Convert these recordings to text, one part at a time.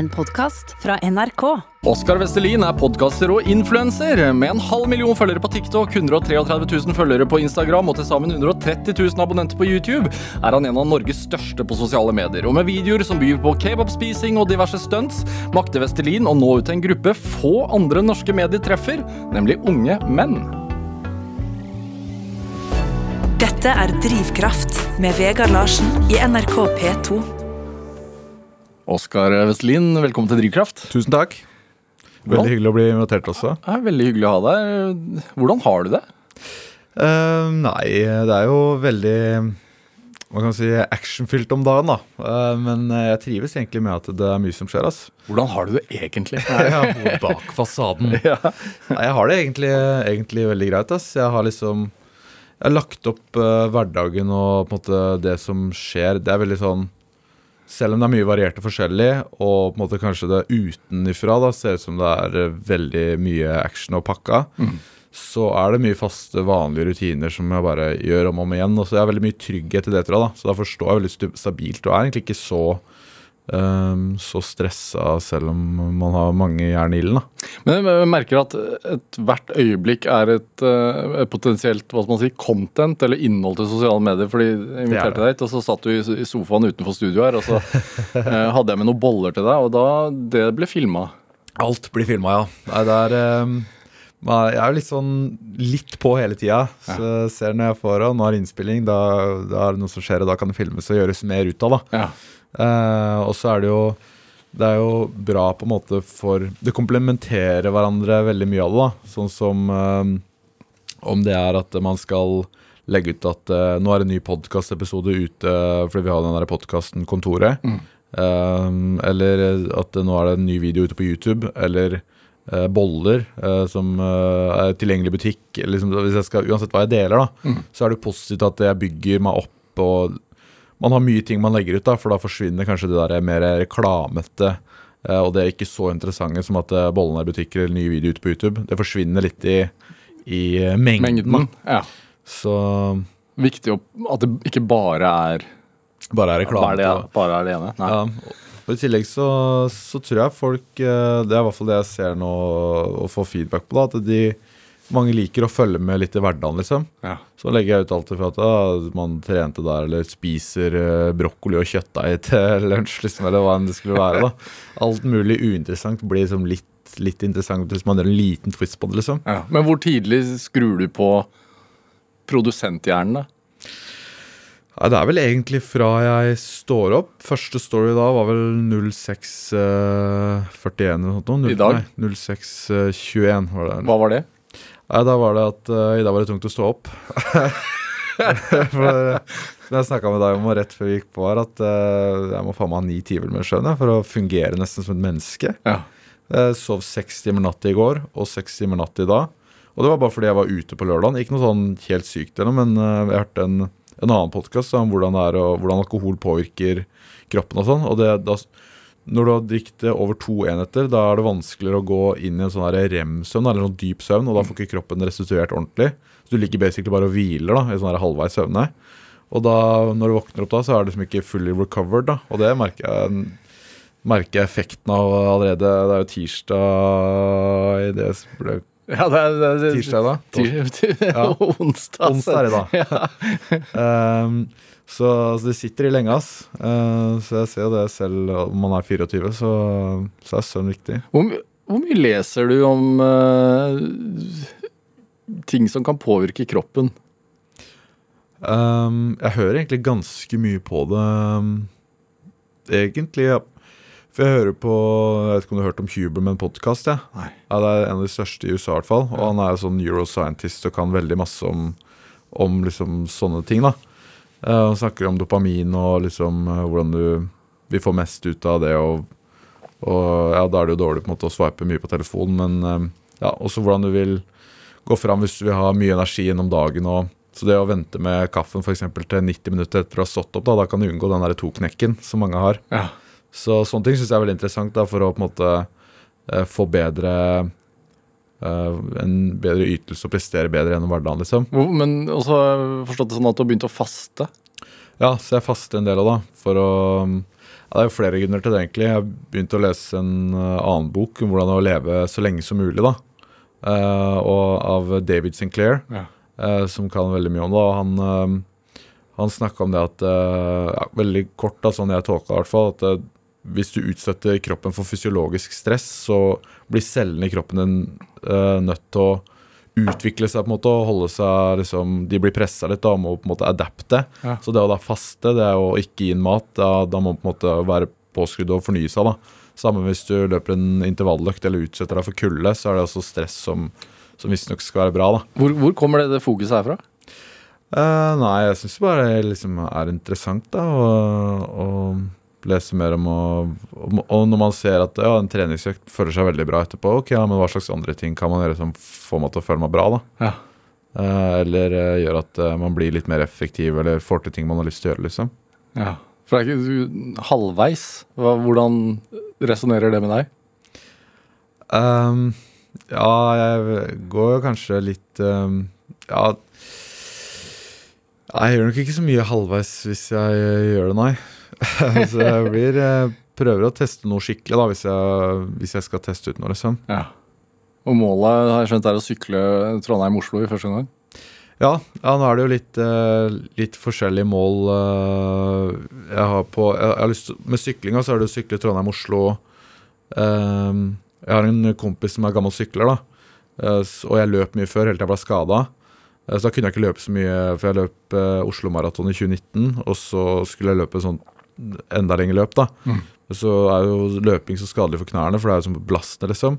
En podkast fra NRK. Oskar Vestelin er podkaster og influenser. Med en halv million følgere på TikTok, 133 000 følgere på Instagram og til sammen 130 000 abonnenter på YouTube, er han en av Norges største på sosiale medier. Og med videoer som byr på kebabspising og diverse stunts, makter Vestelin å nå ut til en gruppe få andre norske medier treffer, nemlig unge menn. Dette er Drivkraft med Vegard Larsen i NRK P2. Oskar Vestlin, velkommen til Drivkraft. Tusen takk. Veldig hyggelig å bli invitert også. Det er veldig hyggelig å ha deg. Hvordan har du det? Uh, nei, det er jo veldig hva kan man si, actionfylt om dagen, da. Uh, men jeg trives egentlig med at det er mye som skjer. ass. Hvordan har du det egentlig? Ja, bak fasaden. ja. Nei, jeg har det egentlig, egentlig veldig greit. ass. Jeg har liksom jeg har lagt opp uh, hverdagen og på en måte det som skjer. Det er veldig sånn Selv om det er mye variert og forskjellig, og på en måte kanskje det utenifra da, ser ut som det er eh, veldig mye action og pakka, så er det mye faste, vanlige rutiner som jeg bare gjør om og om igjen. Og så jeg har veldig mye trygghet i det, tror jeg. da. Så da forstår jeg veldig stabilt, og er egentlig ikke så så stressa selv om man har mange jern i ilden. Men jeg merker at ethvert øyeblikk er et, eh, et potensielt hva skal man si, content eller innhold til sosiale medier. fordi Jeg inviterte det. deg hit, og så satt du i sofaen utenfor studio her, og så eh, hadde jeg med noen boller til deg, og da det ble filma. Alt blir filma, ja. Nei, det er Um Jeg er jo litt sånn litt på hele tida. Så jeg ser når jeg får og nå er innspilling, da, da er det noe som skjer, og da kan det filmes og gjøres mer ut av. da. Ja. Eh, og så er det jo det er jo bra på en måte for Det komplementerer hverandre veldig mye av det. da Sånn som um, om det er at man skal legge ut at uh, nå er en ny podkastepisode ute fordi vi har den der podkasten Kontoret. Eh, eller at nå er det en ny video ute på YouTube. Eller uh, boller uh, som er tilgjengelig i butikk. Liksom, hvis jeg skal, uansett hva jeg deler, da, så er det positivt at jeg bygger meg opp. og man har mye ting man legger ut, da, for da forsvinner kanskje det der mer reklamete eh, og det er ikke så interessante som at bollen er butikker eller nye videoer ute på YouTube. Det forsvinner litt i, i eh, mengden. Mengden. Ja. Så Viktig at det ikke bare er bare er reklame. bare det, bare er det ene. Nei. Ja, og I tillegg så, så tror jeg folk eh, Det er i hvert fall det jeg ser nå og får feedback på. da, At de, mange liker å følge med litt i hverdagen, liksom. Ja. Så legger jeg ut alltid for at ah, man trente der eller spiser eh, brokkoli og kjøttdeig til lunsj, liksom, eller hva enn det skulle være. da. Alt mulig uinteressant blir liksom litt, litt interessant hvis man gjør en liten twist på det, liksom. Ja. Men hvor tidlig skrur du på produsenthjernen? da? Ja, det er vel egentlig fra jeg står opp. Første story da var vel 0641 eller noe sånt. I dag? Nei, 0621 var det. Hva var det? Nei, da var det at uh, i dag var det tungt å stå opp. For eh, som jeg snakka med deg om rett før vi gikk på her, at uh, jeg må faen meg ha ni timer med sjøen for å fungere nesten som et menneske. Ja. Jeg sov seks timer natt i går og seks timer natt i dag. Og det var bare fordi jeg var ute på lørdagen. Ikke noe sånn helt sykt, eller, men eh, jeg hørte en, en annen podkast om hvordan, er, hvordan alkohol påvirker kroppen og sånn. Og det, da, når du har drukket over to enheter, da er det vanskeligere å gå inn i en sånn rem-søvn, eller sånn dyp søvn, og da får ikke kroppen restituert ordentlig. Så du ligger basically bare og hviler da, i sånn halvveis søvne. Og da, når du våkner opp da, så er det liksom ikke fully recovered, da. Og det merker jeg, merker jeg effekten av allerede. Det er jo tirsdag i det som ble Ja, det er, det er, tirsdag da. dag. Ja. Onsdag. Onsdag er det da. Ehm, så, altså, det sitter i lenge, ass. Eh, så jeg ser det selv om man er 24, så, så er søvn viktig. Hvor, my- hvor mye leser du om uh, ting som kan påvirke kroppen? Um, jeg hører egentlig ganske mye på det, ehm, egentlig. Ja. For jeg hører på Jeg vet ikke om du har hørt om Huberman-podkast? Ja. Nei. Ja, det er en av de største i USA, i hvert fall. Og han er sånn neuroscientist og kan veldig masse om, om liksom sånne ting. da. Han snakker om dopamin og liksom uh, hvordan du vil få mest ut av det. Og, og ja, da er det jo dårlig på en måte å swipe mye på telefonen, men uh, ja, også hvordan du vil gå fram hvis du vil ha mye energi gjennom dagen. og så det å vente med kaffen for til 90 minutter etter å ha stått opp, da, da kan du unngå den to-knekken som mange har. Ja. Så sånne ting syns jeg er veldig interessant da, for å på en måte få bedre En bedre ytelse og prestere bedre gjennom hverdagen, liksom. Men også har jeg forstått det sånn at du har begynt å faste? Ja, så jeg faster en del av det. For å Ja, det er jo flere grunner til det, egentlig. Jeg har begynt å lese en eh, annen bok om hvordan å leve så lenge som mulig, da. Eh, og av David Sinclair, Ja. eh, som kan veldig mye om det. Han, han snakka om det at eh, ja, Veldig kort, da, sånn jeg tolka det i hvert fall. At eh, hvis du utsetter kroppen for fysiologisk stress, så blir cellene i kroppen din uh, nødt til å utvikle seg på en måte og holde seg liksom, De blir pressa litt da, og må på en måte adapte. Ja. Så det å da faste, det å ikke gi inn mat. Da, da må man på en måte være påskrudd og fornye seg. da. Samme hvis du løper en intervalløkt eller utsetter deg for kulde, så er det også stress som, som visstnok skal være bra. da. Hvor, hvor kommer det, det fokuset her fra? Eh, nei, jeg syns bare det liksom er interessant da, Og, å lese mer om og, Og når man ser at ja, en treningsøkt føler seg veldig bra etterpå, ok, ja, men hva slags andre ting kan man gjøre som får meg til å føle meg bra? da? Ja. Eh, eller eh, gjør at eh, man blir litt mer effektiv, eller får til ting man har lyst til å gjøre, liksom. ja. For det er ikke halvveis. Hva, hvordan resonnerer det med deg? Um, ja, jeg går jo kanskje litt um, Ja Jeg gjør nok ikke så mye halvveis hvis jeg gjør det, nei. så jeg blir eh, prøver å teste noe skikkelig da, hvis jeg, hvis jeg skal teste ut noe. liksom. Ja. Og målet har jeg skjønt er å sykle Trondheim-Oslo i første gang? Ja, ja, nå er det jo litt, eh, litt forskjellige mål eh, jeg har på jeg, har lyst til, Med syklinga så er det å sykle Trondheim-Oslo. Jeg har en kompis som er gammel sykler, da. Og jeg løp mye før, helt til jeg ble skada. så da kunne jeg ikke løpe så mye, for jeg løp Oslo Maraton i 2019, og så skulle jeg løpe sånn enda lengre løp, da. Mm. Så er jo løping så skadelig for knærne, for det er jo som belastende, liksom.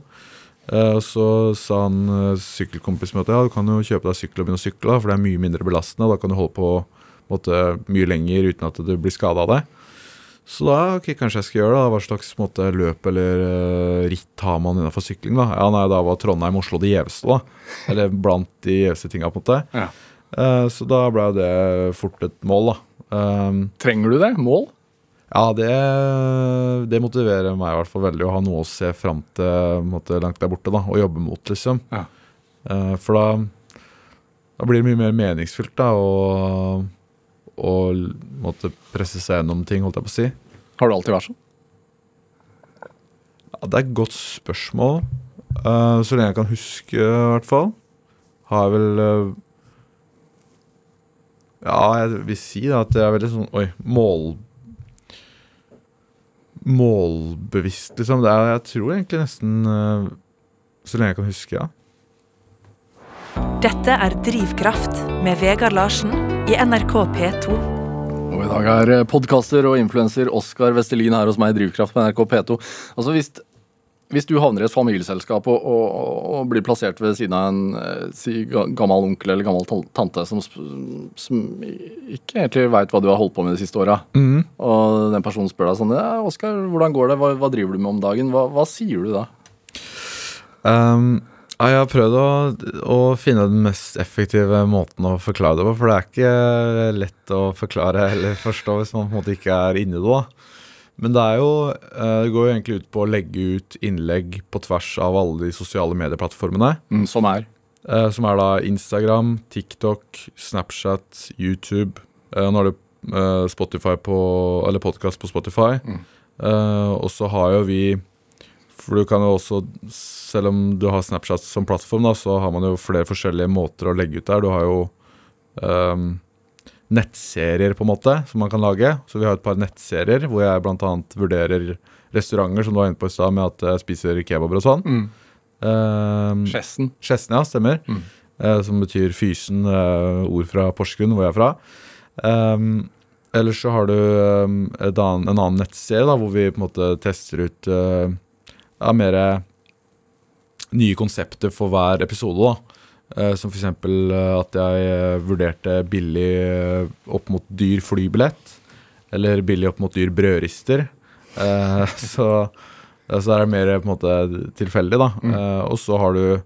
Eh, og så sa han uh, sykkelkompisen min at ja, du kan jo kjøpe deg sykkel og begynne å sykle, for det er mye mindre belastende. Da kan du holde på måte, mye lenger uten at du blir skada av det. Så da ok, kanskje jeg skal gjøre det. Hva slags måte, løp eller uh, ritt har man innenfor sykling? Da Ja, nei, da var Trondheim-Oslo det gjeveste, da. Eller blant de gjeveste tinga, på en måte. Ja. Uh, så da ble det fort et mål, da. Um, Trenger du det? Mål? Ja, det, det motiverer meg i hvert fall veldig å ha noe å se fram til måte, langt der borte, da, og jobbe mot, liksom. Ja. Uh, for da, da blir det mye mer meningsfylt da, å å måtte presse seg gjennom ting, holdt jeg på å si. Har du alltid vært sånn? Ja, det er et godt spørsmål. Uh, så lenge jeg kan huske, i hvert fall. Har jeg vel uh, Ja, jeg vil si da at jeg er veldig sånn Oi, mål... Målbevisst, liksom. Det er, jeg tror egentlig nesten eh, Så lenge jeg kan huske, ja. Dette er Drivkraft med Vegard Larsen i NRK P2. Og i dag er podkaster og influenser Oskar Vestelin her hos meg i Drivkraft på NRK P2. Altså hvis, hvis du havner i et familieselskap og, og, og blir plassert ved siden av en eh, si, gammel onkel eller gammel tante som, som ikke egentlig veit hva du har holdt på med de siste åra, og den personen spør deg sånn ja, 'Oskar, hvordan går det? Hva, hva driver du med om dagen?' Hva, hva sier du da? Um, jeg har prøvd å, å finne den mest effektive måten å forklare det på, for det er ikke lett å forklare eller forstå hvis man på en måte ikke er inni det. da. Men det jo, eh, det går jo egentlig ut på å legge ut innlegg på tvers av alle de sosiale medieplattformene. Mm, som er? eh, Som er da Instagram, TikTok, Snapchat, YouTube. Eh, Nå er det Spotify på, eller podkast på Spotify. Mm. og så har jo vi For du kan jo også, selv om du har Snapchat som plattform, da, så har man jo flere forskjellige måter å legge ut der. Du har jo ehm, nettserier, på en måte, som man kan lage. Så vi har et par nettserier hvor jeg bl.a. vurderer restauranter, som du var inne på i stad, med at jeg spiser kebaber og sånn. Mm. Uh, Skjessen. Skjessen, ja, stemmer. Mm. Uh, som betyr fysen, uh, ord fra Porsgrunn, hvor jeg er fra. Um, ellers så har du um, et annet, en annen nettserie da, hvor vi på en måte tester ut uh, ja, mer nye konsepter for hver episode. da. Eh, som f.eks. Uh, at jeg eh, vurderte billig eh, opp mot dyr flybillett. Eller billig opp mot dyr brødrister. Eh, så, så er det mer på en måte tilfeldig, da. Mm. og så har du eh,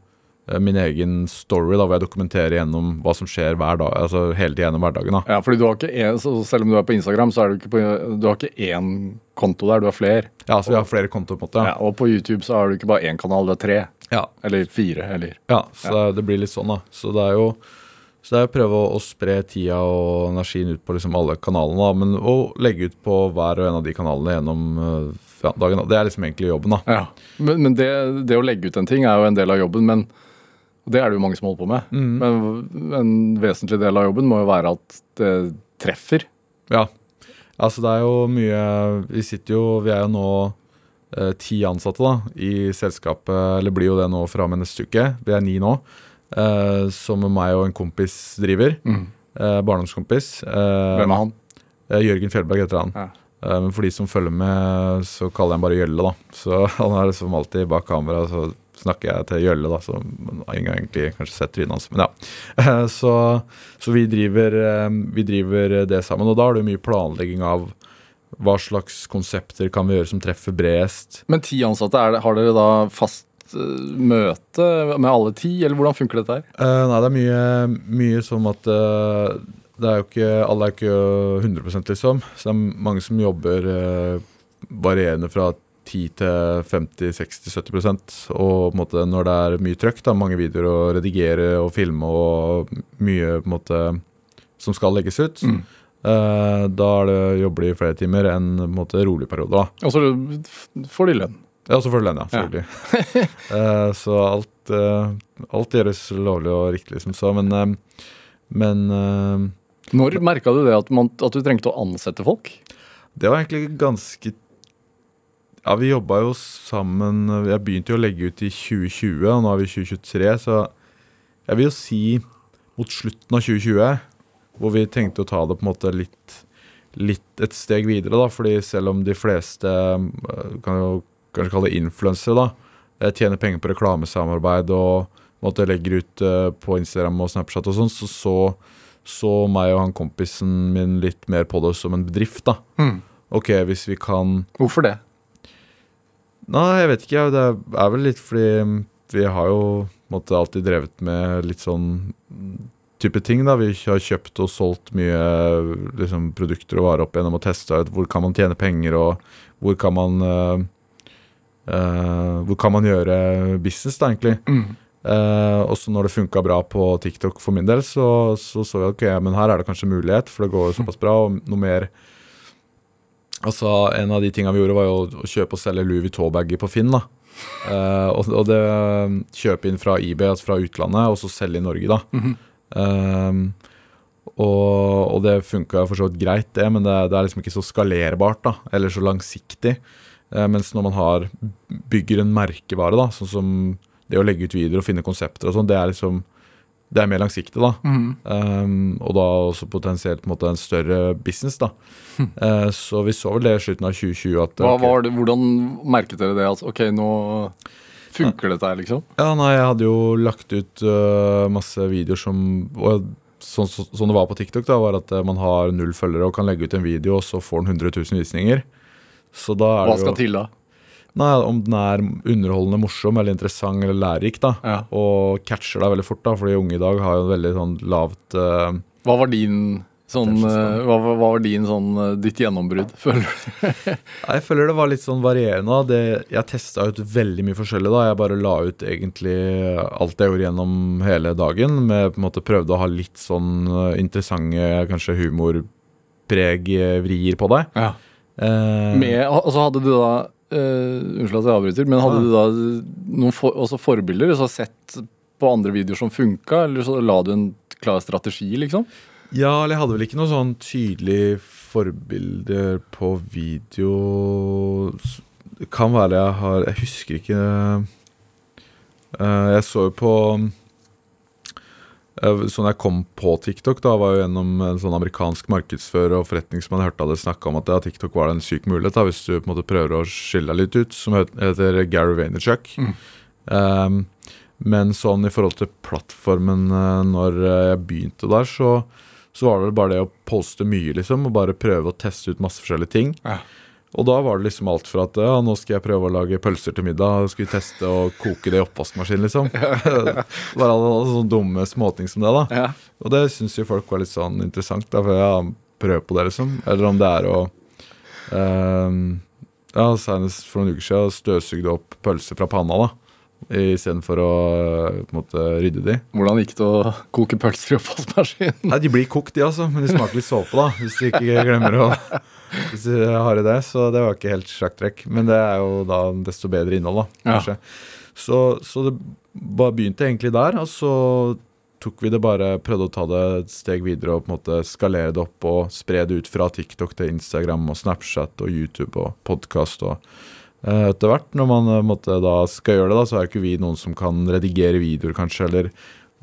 min egen story, da, hvor jeg dokumenterer gjennom hva som skjer hver dag, altså hele tiden gjennom hverdagen. da. Ja, fordi du har ikke en, så Selv om du er på Instagram, så er du ikke på, du har ikke én konto der, du har flere. Ja, så vi har flere kontoer, på en måte. Ja, og på YouTube så har du ikke bare én kanal, du har tre. Ja, Eller fire, eller ja så det blir litt sånn, da. Så det er jo Så det er å prøve å, å spre tida og energien ut på liksom alle kanalene, da, men å legge ut på hver og en av de kanalene gjennom eh, ja, dagen. da. Det er liksom egentlig jobben, da. Ja. Men, men det, det å legge ut en ting er jo en del av jobben, men og det er det jo mange som holder på med. Mm. Men en vesentlig del av jobben må jo være at det treffer. Ja. Altså det er jo mye Vi sitter jo Vi er jo nå eh, ti ansatte da i selskapet, eller blir jo det nå fra og med neste uke. Vi er ni nå. Eh, som meg og en kompis driver. Eh, barndomskompis. Eh, Hvem er han? eh, Jørgen Fjellberg heter han. Ja. Eh, men for de som følger med, så kaller jeg ham bare Gjølle, da. Så han er liksom alltid bak kamera, så snakker jeg til Gjølle, da. Så ingen har egentlig kanskje sett trynet hans, men ja. Så, så vi, driver, eh, vi driver det sammen, og da er det mye planlegging av hva slags konsepter kan vi gjøre som treffer bredest. Men ti ansatte, det, har dere da fast eh, møte med alle ti, eller hvordan funker dette her? Uh, nei, det er mye, mye som at uh, det er jo ikke, Alle er ikke 100 liksom. Så det er mange som jobber uh, varierende fra 10 til 50-60-70 Og på en måte, når det er mye trøkk, da, mange videoer å redigere og filme og mye på en måte som skal legges ut, Mm. eh, da det jobber de i flere timer enn på en måte rolig periode. da. Og så får de lønn. Ja, selvfølgelig lønn, ja. selvfølgelig. Eh, så alt, eh, alt gjøres lovlig og riktig, liksom. Så, men eh, men eh, Når merka du det at, man, at du trengte å ansette folk? det var egentlig ganske Ja, vi jobba jo sammen Jeg begynte jo å legge ut i 2020, og nå er vi i 2023, så jeg vil jo si mot slutten av 2020, hvor vi tenkte å ta det på en måte litt, litt et steg videre, da. Fordi selv om de fleste eh, kan jo kanskje kalle det influensere, da, eh, tjener penger på reklamesamarbeid og måte legger ut eh, på Instagram og Snapchat og sånn, så så så meg og han kompisen min litt mer på det som en bedrift, da. Ok, hvis vi kan Hvorfor det? Nei, jeg vet ikke. Det er vel litt fordi vi har jo måtte, alltid drevet med litt sånn type ting. da. Vi har kjøpt og solgt mye liksom, produkter og varer opp gjennom og teste ut hvor kan man tjene penger, og hvor kan man uh, Hvor kan man gjøre business, da, egentlig. Eh, også når det funka bra på TikTok for min del, så så, så at ok, men her er det kanskje mulighet, for det går jo såpass bra. Og noe mer Altså, En av de tinga vi gjorde, var jo å kjøpe og selge Louis Vuitton-bager på Finn. da. Uh, og, og det kjøpe inn fra eBay, altså fra utlandet, og så selge i Norge, da. Eh, og, og det funka for så vidt greit, det, men det, det er liksom ikke så skalerbart, da, eller så langsiktig. Uh, mens når man har bygger en merkevare, da, sånn som det å legge ut videoer og finne konsepter og sånn, det er liksom det er mer langsiktig, da. Um, og da også potensielt på en, måte, en større business, da. Eh, så vi så vel det i slutten av 2020 at Hva okay, var det, hvordan merket dere det? At ok, nå funker dette her, liksom? Ja, nei, jeg hadde jo lagt ut uh, masse videoer som og Sånn så, så det var på TikTok, da, var at øh, man har null følgere og kan legge ut en video, og så får den 100 000 visninger. Så da er Hva det skal til da? Nei, Om den er underholdende, morsom eller interessant eller lærerik, da. Ja. Og catcher deg veldig fort, da, fordi unge i dag har jo en veldig sånn lavt uh, Hva var din sånn, eh, hva, hva var din sånn, eh, ditt gjennombrudd, føler du? Jeg føler det var litt sånn varierende. Det, jeg testa ut veldig mye forskjellig. da. Jeg bare la ut egentlig alt jeg gjorde gjennom hele dagen. Med på en måte Prøvde å ha litt sånn interessante, kanskje humorpreg-vrier på deg. Ja. Eh, Med, altså hadde du da eh, Unnskyld at jeg avbryter, men hadde du da noen for, også forbilder? Så sett på andre videoer som funka, eller så la du en klar strategi, liksom? Ja, eller jeg hadde vel ikke noe sånn tydelig forbilder på video Det kan være jeg har Jeg husker ikke uh, Jeg så jo på Så når jeg kom på TikTok, da var jo gjennom en sånn amerikansk markedsfører og forretningsmann jeg hørte hadde snakka om at ja, TikTok var en syk mulighet da, hvis du på en måte prøver å skille deg litt ut, som heter Gary Vaynerchuk. Um, men sånn i forhold til plattformen eh, når eh, jeg begynte der, så, så var det bare det å poste mye, liksom, og bare prøve å teste ut masse forskjellige ting. Ja. Og da var det liksom alt fra at ja, nå skal jeg prøve å lage pølser til middag, skal vi teste å koke det i oppvaskmaskinen, liksom. bare alle, sånne dumme småting som det, da. Ja. Og det syns jo folk var litt sånn interessant, da, for ja, prøv på det, liksom. Eller om det er å ehm, Ja, senest for noen uker siden støvsugde opp pølser fra panna, da. Istedenfor å måte rydde de. Hvordan gikk det å koke pølser i oppvaskmaskinen? Nei, De blir kokt, de altså, men de smaker litt såpe, da. Hvis du ikke glemmer å Hvis du har i det. Så det var ikke helt sjakktrekk. Men det er jo da desto bedre innhold, da, Ja. Så, så det bare begynte egentlig der, og så tok vi det bare Prøvde å ta det et steg videre og på en måte skalere det opp og spre det ut fra TikTok til Instagram og Snapchat og YouTube og podkast og etter hvert, når man eh, måtte, da skal gjøre det, da, så er ikke vi noen som kan redigere videoer, kanskje, eller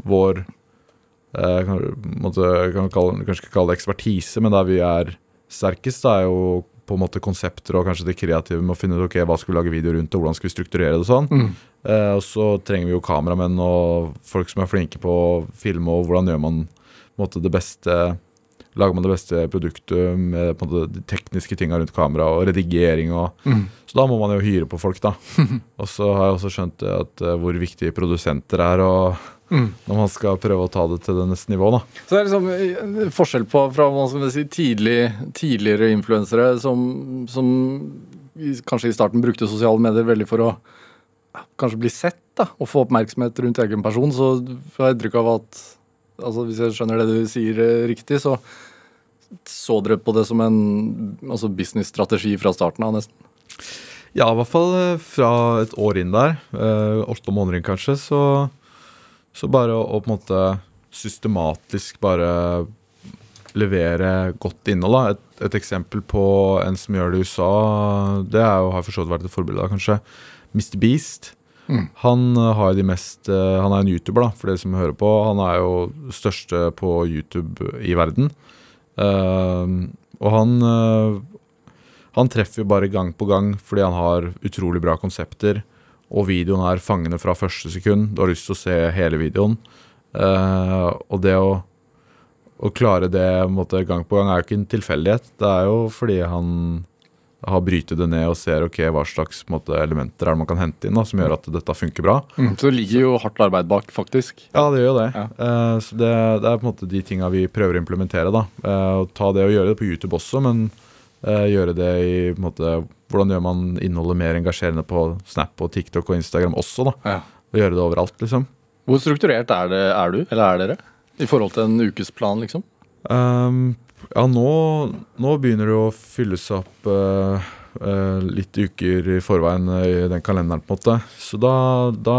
vår eh, kan, måtte, kan kalle, Kanskje ikke kalle det ekspertise, men der vi er sterkest, da er jo på en måte konsepter og kanskje det kreative med å finne ut ok, hva skal vi lage video rundt, og hvordan skal vi strukturere det og sånn. Mm. Eh, og så trenger vi jo kameramenn og folk som er flinke på å filme, og hvordan gjør man måte, det beste Lager man det beste produktet med måte, de tekniske tinga rundt kamera og redigering og Mm. Så da må man jo hyre på folk, da. og så har jeg også skjønt at uh, hvor viktige produsenter er, og Mm. når man skal prøve å ta det til det neste nivået, da. Så det er liksom eh, forskjell på fra hva skal si, tidlig, tidligere influensere som, som i, kanskje i starten brukte sosiale medier veldig for å kanskje bli sett da, og få oppmerksomhet rundt egen person. Så får jeg inntrykk av at altså Hvis jeg skjønner det du sier eh, riktig, så så dere på det som en altså businessstrategi fra starten av, nesten. Ja, i hvert fall eh, fra et år inn der, eh, åtte måneder inn kanskje, så, så bare å, på en måte systematisk bare levere godt innhold. Et, et eksempel på en som gjør det i USA, det er jo, har for så vidt vært et forbilde, kanskje. Mr. Beast. Mm. Han eh, har de mest eh, Han er en YouTuber, da, for dere som hører på. Han er jo største på YouTube i verden. Uh, og han uh, han treffer jo bare gang på gang fordi han har utrolig bra konsepter. Og videoen er fangende fra første sekund. Du har lyst til å se hele videoen. Uh, og det å, å klare det måte, gang på gang er jo ikke en tilfeldighet. Det er jo fordi han har brytet det ned og ser ok, hva slags måte, elementer er det man kan hente inn da, som gjør at dette funker bra. Så det ligger jo hardt arbeid bak, faktisk. Ja, det gjør det. Ja. Eh, så det, det er på en måte de tinga vi prøver å implementere. da. Eh, og ta det og gjøre det på YouTube også, men eh, gjøre det i på en måte, Hvordan gjør man innholdet mer engasjerende på Snap og TikTok og Instagram også? da. Ja. Og gjøre det overalt, liksom. Hvor strukturert er, det, er du, eller er dere, i forhold til en ukesplan, liksom? Ehm, ja, nå, nå begynner det å fylles opp eh, eh, litt uker i forveien eh, i den kalenderen, på en måte. Så da, da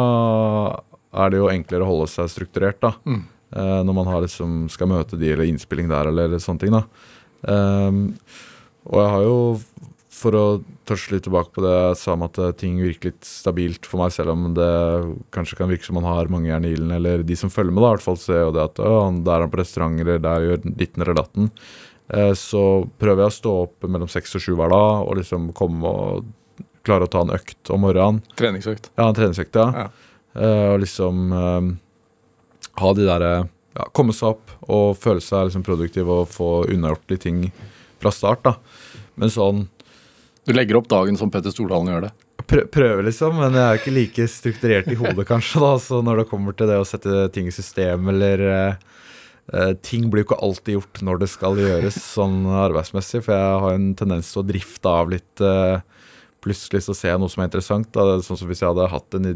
er det jo enklere å holde seg strukturert, da. Mm. Eh, når man har liksom, skal møte de, eller innspilling der, eller sånne ting, da. Ehm, og jeg har jo, for å touche litt tilbake på det jeg sa om at eh, ting virker litt stabilt for meg, selv om det kanskje kan virke som man har mange jern i ilden, eller de som følger med, da, i hvert fall ser jo det at der er han på restaurant, eller der gjør ditten eller datten. Eh, så prøver jeg å stå opp mellom seks og sju hver dag, og liksom komme og klare å ta en økt om morgenen. Treningsøkt. Ja, en treningsøkt, ja. Ja. Eh, og liksom ha de derre ja, Komme seg opp og føle seg liksom produktiv og få unnagjort de ting fra start, da. Men sånn Du legger opp dagen som Petter Stordalen gjør det. prø Prøve, liksom, men jeg er ikke like strukturert i hodet, kanskje, da. Så når det kommer til det å sette ting i system, eller eh, eh, Ting blir jo ikke alltid gjort når det skal gjøres sånn arbeidsmessig, for jeg har en tendens til å drifte av litt eh, Plutselig så ser jeg noe som er interessant. Da. Sånn som Hvis jeg hadde hatt en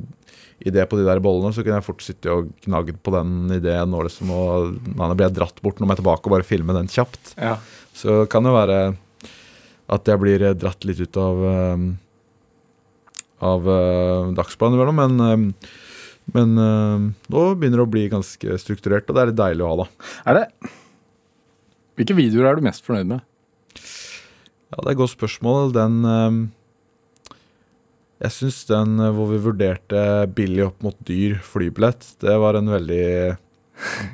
idé på de der bollene, så kunne jeg fort sitte og gnagd på den ideen. Og liksom, og, nei, nå blir jeg dratt bort, nå må jeg tilbake og bare filme den kjapt. Ja. Så kan det være at jeg blir eh, dratt litt ut av eh, av uh, dagsplanen innimellom, men eh, men eh, nå begynner det å bli ganske strukturert, og det er litt deilig å ha, da. Er det Hvilke videoer er du mest fornøyd med? Ja, det er et godt spørsmål. Den eh, Jeg syns den eh, hvor vi vurderte billig opp mot dyr flybillett, det var en veldig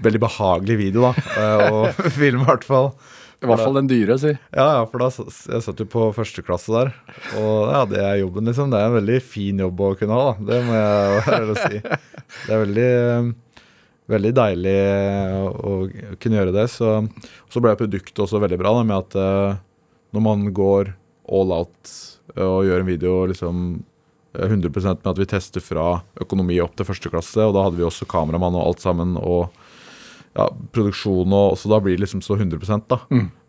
Veldig behagelig video, da. eh, Å filme, i hvert fall. I hvert fall den dyre, si. Ja, ja, for da jeg satt jo på første klasse der. Og ja, det er jobben, liksom. Det er en veldig fin jobb å kunne ha, da. Det må jeg ærlig si. Det er veldig, eh, veldig deilig å, å kunne gjøre det. Så, så ble produktet også veldig bra, da, med at eh, når man går all out eh, og gjør en video liksom eh, 100% med at vi tester fra økonomi opp til første klasse, og da hadde vi også kameramann og alt sammen, og ja, produksjon, og så da blir det liksom så 100% da.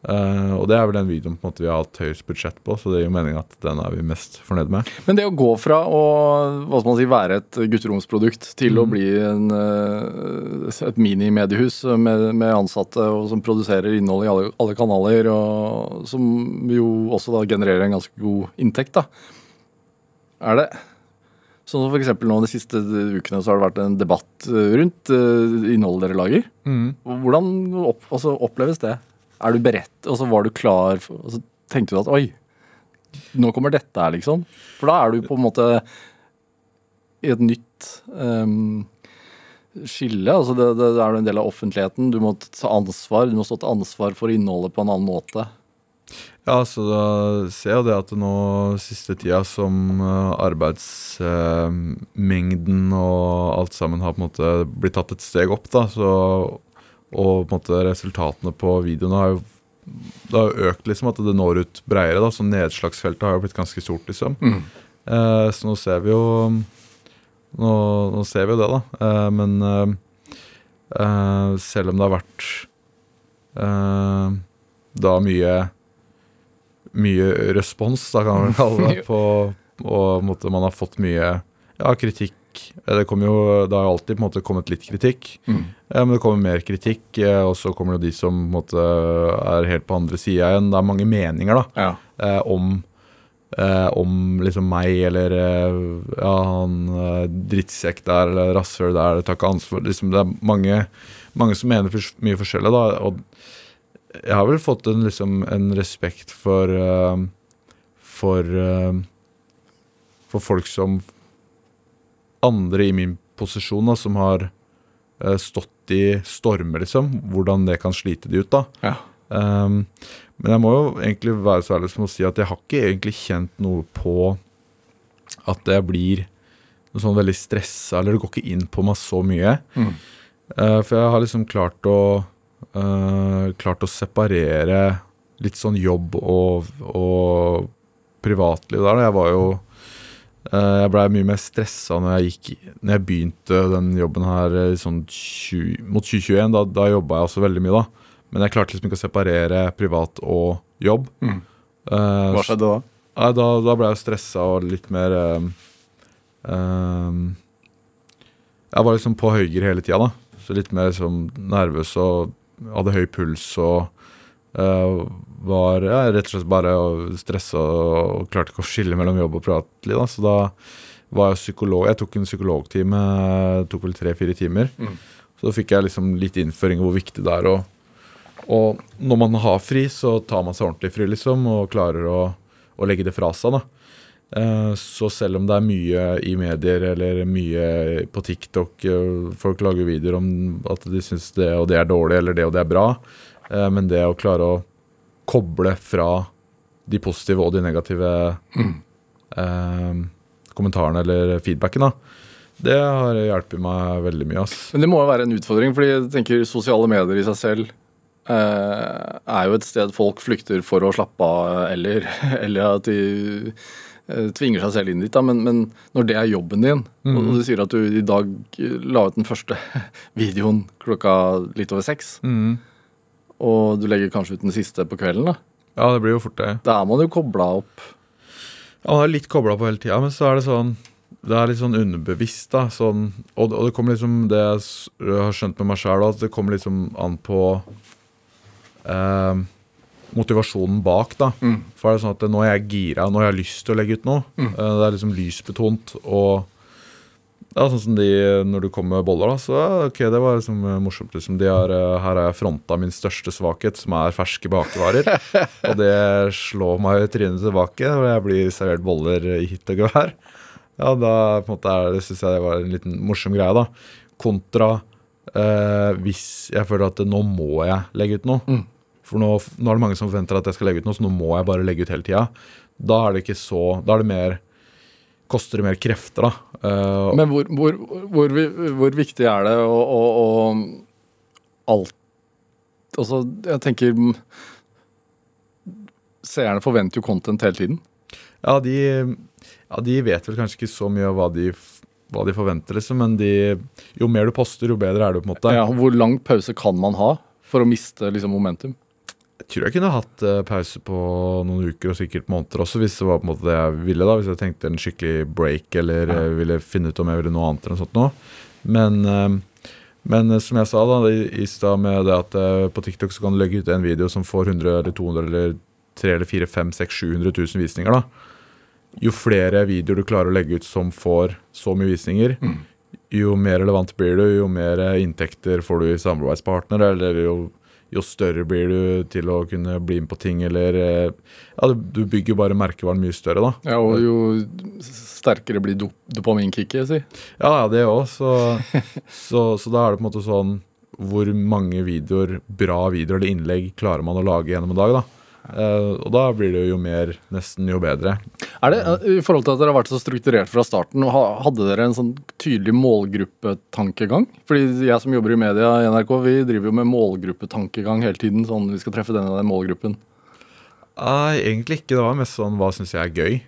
Uh, og det er vel den videoen på en måte vi har hatt høyest budsjett på, så det gir jo meningen at den er vi mest fornøyd med. Men det å gå fra å hva skal man si, være et gutteromsprodukt til å bli en, eh, et minimediehus med, med ansatte og som produserer innhold i alle, alle kanaler, og som jo også da genererer en ganske god inntekt, da. Er det Sånn som eksempel nå De siste ukene så har det vært en debatt eh, rundt eh, innholdet dere lager. Hvordan opp, altså, oppleves det? Er du beredt, og så var du klar for, og så Tenkte du at oi, nå kommer dette her, liksom? For da er du på en måte i et nytt um, skille. altså det, det er en del av offentligheten. Du må ta ansvar, du må stå til ansvar for innholdet på en annen måte. Ja, så da ser jeg det at nå siste tida som eh, arbeidsmengden og alt sammen har på en måte blitt tatt et steg opp, da, så Og på en måte resultatene på videoene har jo det har jo økt liksom at det når ut bredere. da, så Nedslagsfeltet har jo blitt ganske stort, liksom. Eh, så nå ser vi jo Nå, nå ser vi jo det, da. Eh, men eh, eh, selv om det har vært eh, da mye mye respons, da kan man kalle det, på, og måte man har fått mye ja, kritikk. Eh, Det, jo, det har jo alltid måte kommet litt kritikk, eh, men det kommer mer kritikk. eh, Og så kommer det de som måte er helt på andre sida igjen. Det er mange meninger da, Ja. om, om liksom meg eller ja, han drittsekk der eller rasshøl der, tar ikke ansvar. Liksom, det er mange, mange som mener for, mye forskjellig, da. Og jeg har vel fått en, liksom, en respekt for uh, For uh, For folk som Andre i min posisjon da, som har uh, stått i stormer, liksom. Hvordan det kan slite de ut, da. Ja. Um, men jeg må jo egentlig være så ærlig som å si at jeg har ikke egentlig kjent noe på at jeg blir noe sånn veldig stressa, eller det går ikke inn på meg så mye. Mm. Uh, for jeg har liksom klart å Klart å separere litt sånn jobb og, og privatliv der. Jeg var jo eh, Jeg blei mye mer stressa når jeg gikk Når jeg begynte den jobben her eh, sånn 20, mot 2021. Da, da jobba jeg også veldig mye, da. Men jeg klarte liksom ikke å separere privat og jobb. Mm. Uh, Hva skjedde da? Nei, da, da ble jeg stressa og litt mer um, um, Jeg var liksom på høyre hele tida, da. Så litt mer liksom nervøs og hadde høy puls og uh, var ja, rett og slett bare stressa og klarte ikke å skille mellom jobb og privatliv. Da. Så da var jeg psykolog. Jeg tok en psykologtime, tok vel tre-fire timer. Mm. Så da fikk jeg liksom litt innføring i hvor viktig det er å og når man har fri, så tar man seg ordentlig fri, liksom, og klarer å, å legge det fra seg. da. Eh, Så selv om det er mye i medier eller mye på TikTok eh, Folk lager videoer om at de syns det og det er dårlig, eller det og det er bra. eh, Men det å klare å koble fra de positive og de negative eh, kommentarene eller feedbacken, da, det har hjulpet meg veldig mye. ass. Men det må jo være en utfordring, fordi jeg tenker sosiale medier i seg selv er jo et sted folk flykter for å slappe av, eller, eller at de tvinger seg selv inn dit. Da. Men, men når det er jobben din, og Mm. du sier at du i dag la ut den første videoen klokka litt over seks, og du legger kanskje ut den siste på kvelden, da, Ja, det blir jo fort det. da er man jo kobla opp. Ja, man er litt kobla på hele tida, men så er det sånn Det er litt sånn underbevisst, da. Sånn, og, og det kommer liksom Det jeg har skjønt med meg sjøl, at det kommer liksom an på eh, motivasjonen bak, da. For det er sånn at nå er jeg gira, nå har jeg lyst til å legge ut noe. Mm. det er liksom lysbetont og ja, sånn som de når du kommer med boller, da. Så ok, det var liksom eh, morsomt. Liksom. De har, eh, her har jeg fronta min største svakhet, som er ferske bakevarer. og det slår meg i trynet tilbake, når jeg blir servert boller i hytt og gevær. Ja, da på en måte er det, synes jeg det var en liten morsom greie, da. Kontra eh, hvis jeg føler at nå må jeg legge ut noe. For nå, nå er det mange som forventer at jeg skal legge ut noe, så nå må jeg bare legge ut hele tida. Da er det ikke så Da er det mer Koster det mer krefter, da. Uh, Men hvor, hvor, hvor, hvor viktig er det å, å, å alt Altså, jeg tenker Seerne forventer jo content hele tiden. Ja, de, ja, de vet vel kanskje ikke så mye av hva de hva de forventer, liksom. Men de, jo mer du poster, jo bedre er du, på en måte. Ja, hvor lang pause kan man ha for å miste liksom, momentum? Jeg tror jeg kunne hatt eh, pause på noen uker og sikkert måneder også, hvis det var på en måte det jeg ville. da, Hvis jeg tenkte en skikkelig break eller Ja. eh, ville finne ut om jeg ville noe annet. eller noe sånt nå. Men, eh, men som jeg sa da, i, stad med det at på TikTok så kan du legge ut en video som får 100 eller 200 eller 3 eller 4, 5, 6, 700 000 visninger. da. Jo flere videoer du klarer å legge ut som får så mye visninger, Mm. jo mer relevant blir du, jo mer inntekter får du i samarbeidspartner, eller jo, jo større blir du til å kunne bli med på ting, eller eh, Ja, du, bygger jo bare merkevaren mye større, da. Ja, og jo sterkere blir dop dopaminkicket, si. Ja, ja, det òg. Så, så, så da er det på en måte sånn Hvor mange videoer, bra videoer eller innlegg klarer man å lage gjennom en dag, da? Eh, og da blir det jo mer, nesten jo bedre. Er det, eh, I forhold til at dere har vært så strukturert fra starten, hadde dere en sånn tydelig målgruppetankegang? Fordi jeg som jobber i media i NRK, vi driver jo med målgruppetankegang hele tiden. Sånn vi skal treffe denne den målgruppen. Nei, egentlig ikke. Det var mest sånn hva syns jeg er gøy.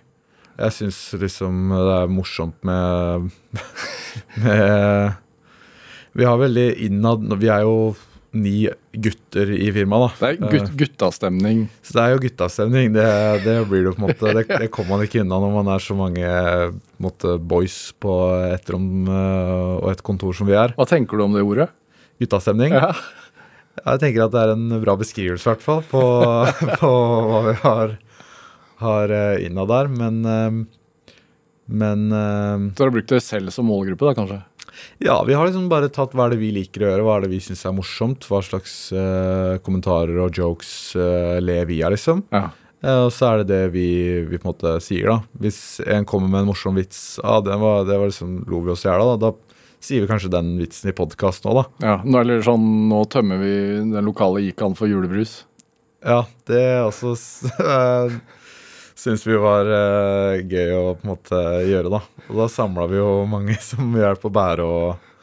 Jeg syns liksom det er morsomt med Med Vi har veldig innad Vi er jo ni gutter i firmaet. Det er gut, guttastemning. Så det er jo guttastemning. Det, det blir det på en måte Det, det kommer man ikke unna når man er så mange måte, boys på et rom øh, og et kontor som vi er. Hva tenker du om det ordet? Guttastemning. Ja. Jeg tenker at det er en bra beskrivelse, i hvert fall, på, på hva vi har, har øh, innad der. Men Men Så dere har brukt dere selv som målgruppe, da kanskje? Ja, vi har liksom bare tatt hva er det vi liker å gjøre, hva er det vi syns er morsomt. Hva slags øh, kommentarer og jokes øh, ler vi av, liksom. Ja. Eh, Og så er det det vi, vi på en måte sier, da. Hvis en kommer med en morsom vits, ah, det var, det var liksom, lo vi oss i hjel av, da. Da sier vi kanskje den vitsen i podkast nå, da. ja. Nå, eller sånn, nå tømmer vi den lokale Ikan for julebrus. Ja, det også uh, syns vi var uh, gøy å på en måte gjøre, da. Og da samla vi jo mange som hjalp å bære og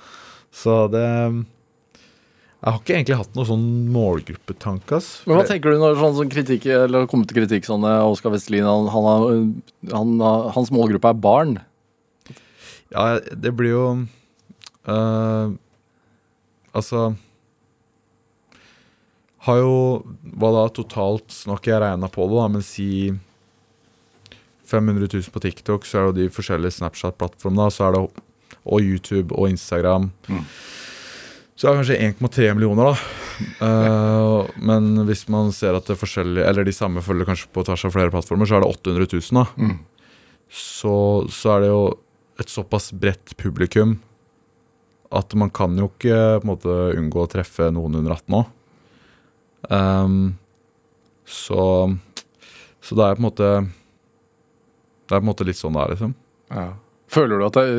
Så det Jeg har ikke egentlig hatt noen sånn målgruppetanke. Men hva tenker du når sånn, sånn kritikk, eller har kommet til kritikk sånn Oskar Vestelin, han, han, har- han, hans målgruppe er barn. Ja, det blir jo eh, Altså Har jo Hva da totalt Nå har ikke jeg regna på det, da, men si 500 000 på TikTok, så er det de forskjellige Snapchat-plattformene, så er det og YouTube og Instagram. Mm. Så er det kanskje 1,3 millioner, da. Uh, men hvis man ser at det er forskjellige Eller de samme følger kanskje på tvers av flere plattformer, så er det 800 000, da Mm. så, så er det jo et såpass bredt publikum at man kan jo ikke på en måte unngå å treffe noen under 18 òg. så, så det er på en måte Det er på en måte litt sånn det er, liksom. Ja. Føler du at det er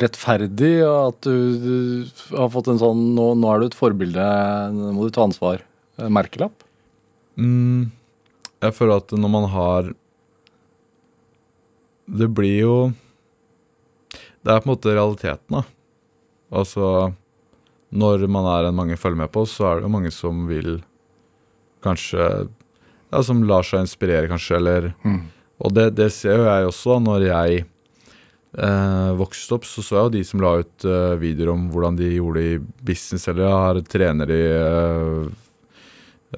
rettferdig at du, har fått en sånn nå, nå er du et forbilde, nå må du ta ansvar. Merkelapp? Mm, jeg føler at når man har Det blir jo Det er på en måte realiteten, da. Altså Når man er en mange følger med på, så er det jo mange som vil kanskje Ja, som lar seg inspirere, kanskje, eller Mm. Og det, det ser jo jeg også. Når jeg eh, vokste opp, så så jeg jo de som la ut eh, videoer om hvordan de gjorde det i business, eller har trener i eh,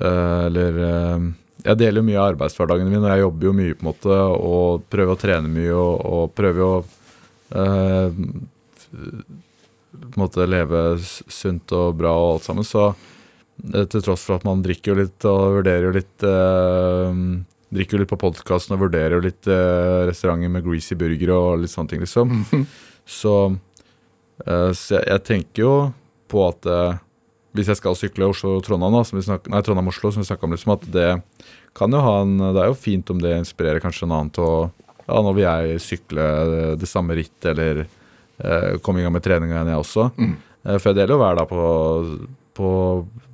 eh, Eller eh, Jeg deler jo mye av arbeidshverdagen min, og jeg jobber jo mye på en måte, og prøver å trene mye, og, og prøver jo å eh, på en måte leve sunt og bra og alt sammen. Så til tross for at man drikker jo litt og vurderer jo litt eh, Drikker jo litt på podkasten og vurderer jo litt eh, restauranter med greasy burger og litt sånne ting, liksom. Så, eh, så jeg, jeg tenker jo på at eh, hvis jeg skal sykle Oslo-Trondheim, nei, Trondheim-Oslo, som vi snakka om, liksom, at det kan jo ha en Det er jo fint om det inspirerer kanskje en annen til å Ja, nå vil jeg sykle det, samme rittet, eller eh, komme i gang med treninga igjen, jeg også. Mm. Eh, for jeg deler jo hver dag på, på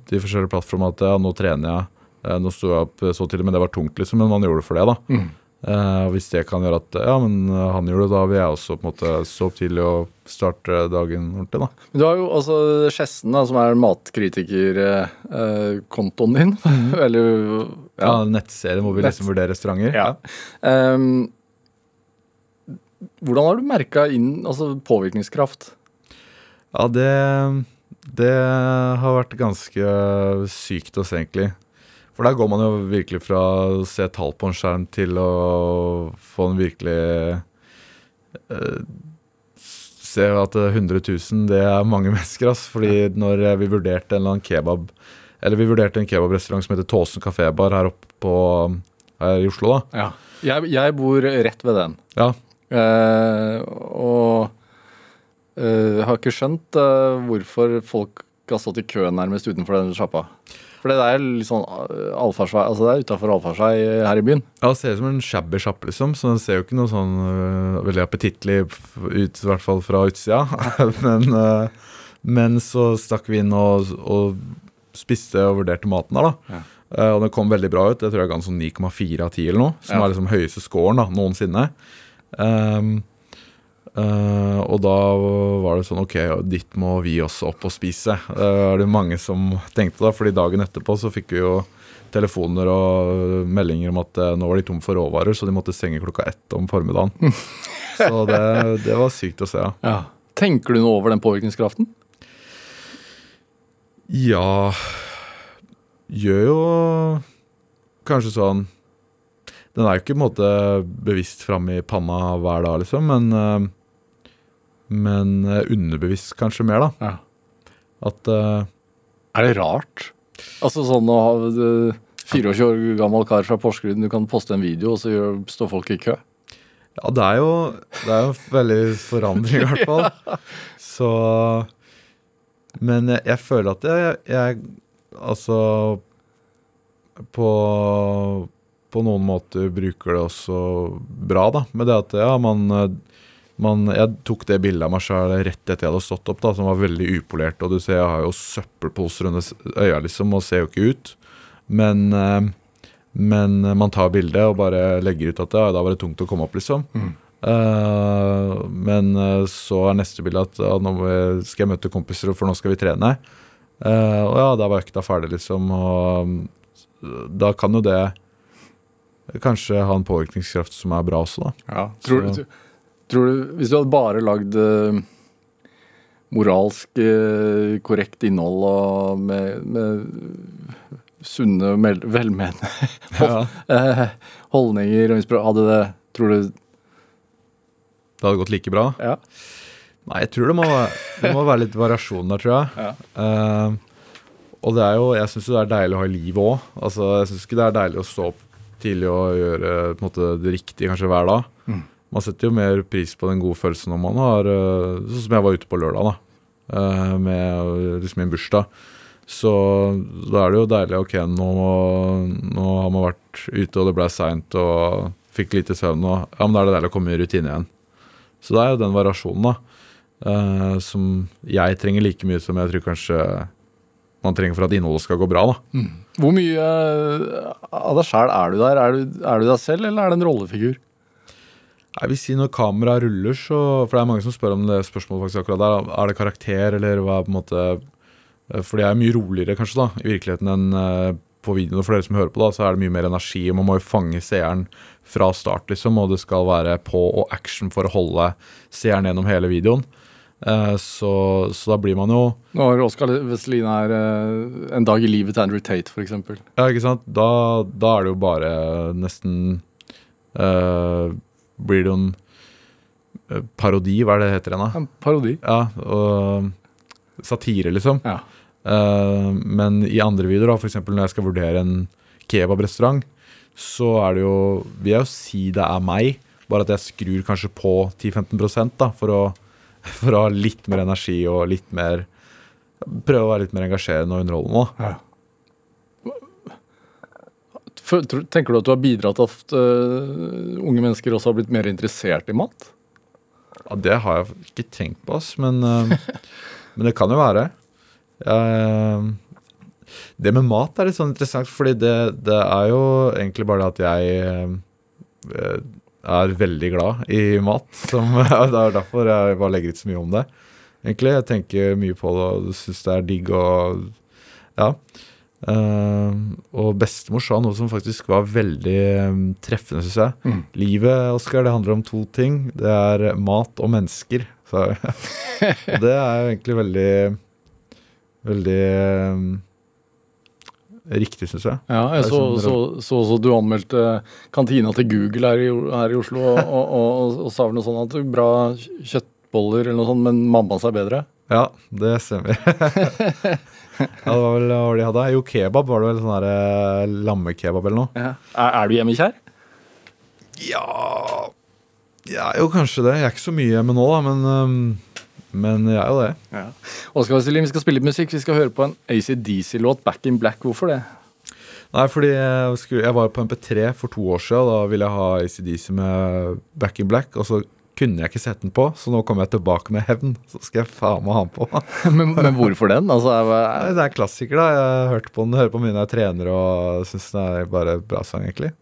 de forskjellige plattformene at ja, nå trener jeg. Eh, nå sto jeg opp så tidlig, men det var tungt, liksom. Men man gjorde det for det, da. Mm. Eh, hvis det kan gjøre at ja, men eh, han gjorde det, da vil jeg også på en måte stå opp tidlig og starte dagen ordentlig, da. Men Du har jo altså Skjessen, da, som er matkritikerkontoen din. Eller Ja, ja. Nettserien hvor vi liksom vurderer restauranter. Ja. Ehm, Hvordan har du merka altså påvirkningskraft? Ja, det, det har vært ganske sykt å se, egentlig. For der går man jo virkelig fra å se tall på en skjerm til å få en virkelig uh, Se at 100 000, det er mange mennesker, ass. Fordi når vi vurderte en eller annen kebab Eller vi vurderte en kebabrestaurant som heter Tåsen kafébar her oppe på her i Oslo, da. Ja. Jeg, jeg bor rett ved den. Ja, Uh, og eh, har ikke skjønt uh, hvorfor folk har stått i kø nærmest utenfor den sjappa. For det er litt sånn allfarsvei, altså det er utafor allfarvei her i byen. Ja, det ser ut som en shabby sjappe, liksom. Så den ser jo ikke noe sånn uh, veldig appetittlig ut, i hvert fall fra utsida. men, uh, men så stakk vi inn og, og spiste og vurderte maten der, da. Ja. Uh, og det kom veldig bra ut. Jeg tror jeg ga den sånn 9,4 av 10 eller noe. Som Ja. er liksom høyeste scoren da, noensinne. Ehm, eh, og da var det sånn Ok, dit må vi også opp og spise. Det er det mange som tenkte da, fordi dagen etterpå så fikk vi jo telefoner og meldinger om at uh, nå var de tom for råvarer, så de måtte stenge klokka ett om formiddagen. så det, det var sykt å se. Ja. Tenker du noe over den påvirkningskraften? Ja Gjør jo kanskje sånn Den er jo ikke på en måte bevisst framme i panna hver dag, liksom, men eh, Men eh, underbevisst kanskje mer, da. Ja. At uh, Er det rart? Altså sånn å ha eh, 24 år gammel kar fra Porsgrunn, du kan poste en video, og så gjør, står folk i kø. Ja, det er jo Det er jo veldig forandring, i hvert fall. Så Men jeg, jeg føler at jeg, jeg Altså På På noen måter bruker det også bra, da. Med det at ja, man, man Jeg tok det bildet av meg sjøl rett etter jeg hadde stått opp, da, som var veldig upolert. Og du ser jeg har jo søppelposer under øya, liksom, og ser jo ikke ut. Men eh, men man tar bildet og bare legger ut at ja, da var det tungt å komme opp, liksom. Eh, men eh, så er neste bilde at ja, nå skal jeg møte kompiser, for nå skal vi trene. Uh, og ja, da var økta ferdig, liksom. Og mm, da kan jo det kanskje ha en påvirkningskraft som er bra også, da. Ja, Tror, du, tror du, Hvis du hadde bare lagd eh, moralsk eh, korrekt innhold og med, med sunne, og velmenende Ja. eh, holdninger Hadde det Tror du Det hadde gått like bra. Ja. Nei, jeg tror det må, det må være litt variasjon der, tror jeg. Ja. Uh, og det er jo, jeg syns det er deilig å ha i livet òg. Altså, jeg syns ikke det er deilig å stå opp tidlig og gjøre måte, det riktige kanskje hver dag. Mm. Man setter jo mer pris på den gode følelsen når man har eh, Sånn som jeg var ute på lørdag, da. eh, med liksom min bursdag. Så da er det jo deilig. Ok, nå, nå har man vært ute, og det ble seint og fikk lite søvn. Og, ja, men da er det deilig å komme i rutine igjen. Så det er jo den variasjonen, da. eh, som jeg trenger like mye som jeg tror kanskje man trenger for at innholdet skal gå bra. da. Hvor mye av deg sjæl er du der? Er du, er du deg selv, eller er det en rollefigur? Jeg vil si når kameraet ruller, så For det er mange som spør om det spørsmålet faktisk akkurat der. Er det karakter, eller hva på en måte eh, For det er mye roligere kanskje da, i virkeligheten enn eh, på videoen. Og for dere som hører på, da, så er det mye mer energi. og Man må jo fange seeren fra start, liksom. Og det skal være på og action for å holde seeren gjennom hele videoen. Eh, så, så da blir man jo Når Oskar Vestelin er eh, en dag i livet til Andrew Tate, f.eks. Ja, ikke sant? Da, da er det jo bare nesten eh, Blir det jo en eh, parodi, hva er det heter igjen, da? En parodi. Ja, og satire, liksom. Ja. Eh, men i andre videoer, da, f.eks. når jeg skal vurdere en kebabrestaurant, så er det jo Vil jeg jo si det er meg, bare at jeg skrur kanskje på 10-15 da, for å, for å ha litt mer energi og litt mer Prøve å være litt mer engasjerende og underholdende. da. Tenker du at du har bidratt til at uh, unge mennesker også har blitt mer interessert i mat? Ja, Det har jeg ikke tenkt på, ass, men, uh, men det kan jo være. Uh, det med mat er litt sånn interessant, fordi det, det er jo egentlig bare det at jeg er veldig glad i mat. Som, det er derfor jeg bare legger ut så mye om det. Egentlig, Jeg tenker mye på det og syns det er digg og Ja. Eh, og bestemor sa noe som faktisk var veldig um, treffende, syns jeg. Mm. Livet, Oskar, det handler om to ting. Det er mat og mennesker. sa jeg. det er jo egentlig veldig Veldig um, riktig, syns jeg. Ja, jeg så sånn så, så, så du anmeldte kantina til Google her i, her i Oslo og, og, og, og sa vel noe sånn at bra kjøttboller eller noe sånt, men mamma seg bedre. Ja, det stemmer. ja, det var vel hva de hadde? Jo, kebab var det vel. Sånn der, eh, lammekebab eller noe. Er, er du hjemmekjær? Ja Ja, jo, kanskje det. Jeg er ikke så mye hjemme nå, da, men, øhm, men jeg er jo det. Ja. Oskar Vestelin, vi skal spille litt musikk. Vi skal høre på en ACDC-låt, Back in Black. Hvorfor det? Nei, fordi jeg, skulle, jeg var på MP3 for to år siden, og da ville jeg ha ACDC med Back in Black. Og så kunne jeg ikke sette den på, så nå kommer jeg tilbake med hevn. Så skal jeg faen meg ha den på. men, men hvorfor den? Altså, jeg... det er en klassiker, da. Jeg har hørt på den, hører på mye når jeg trener og syns den er bare bra sang, egentlig.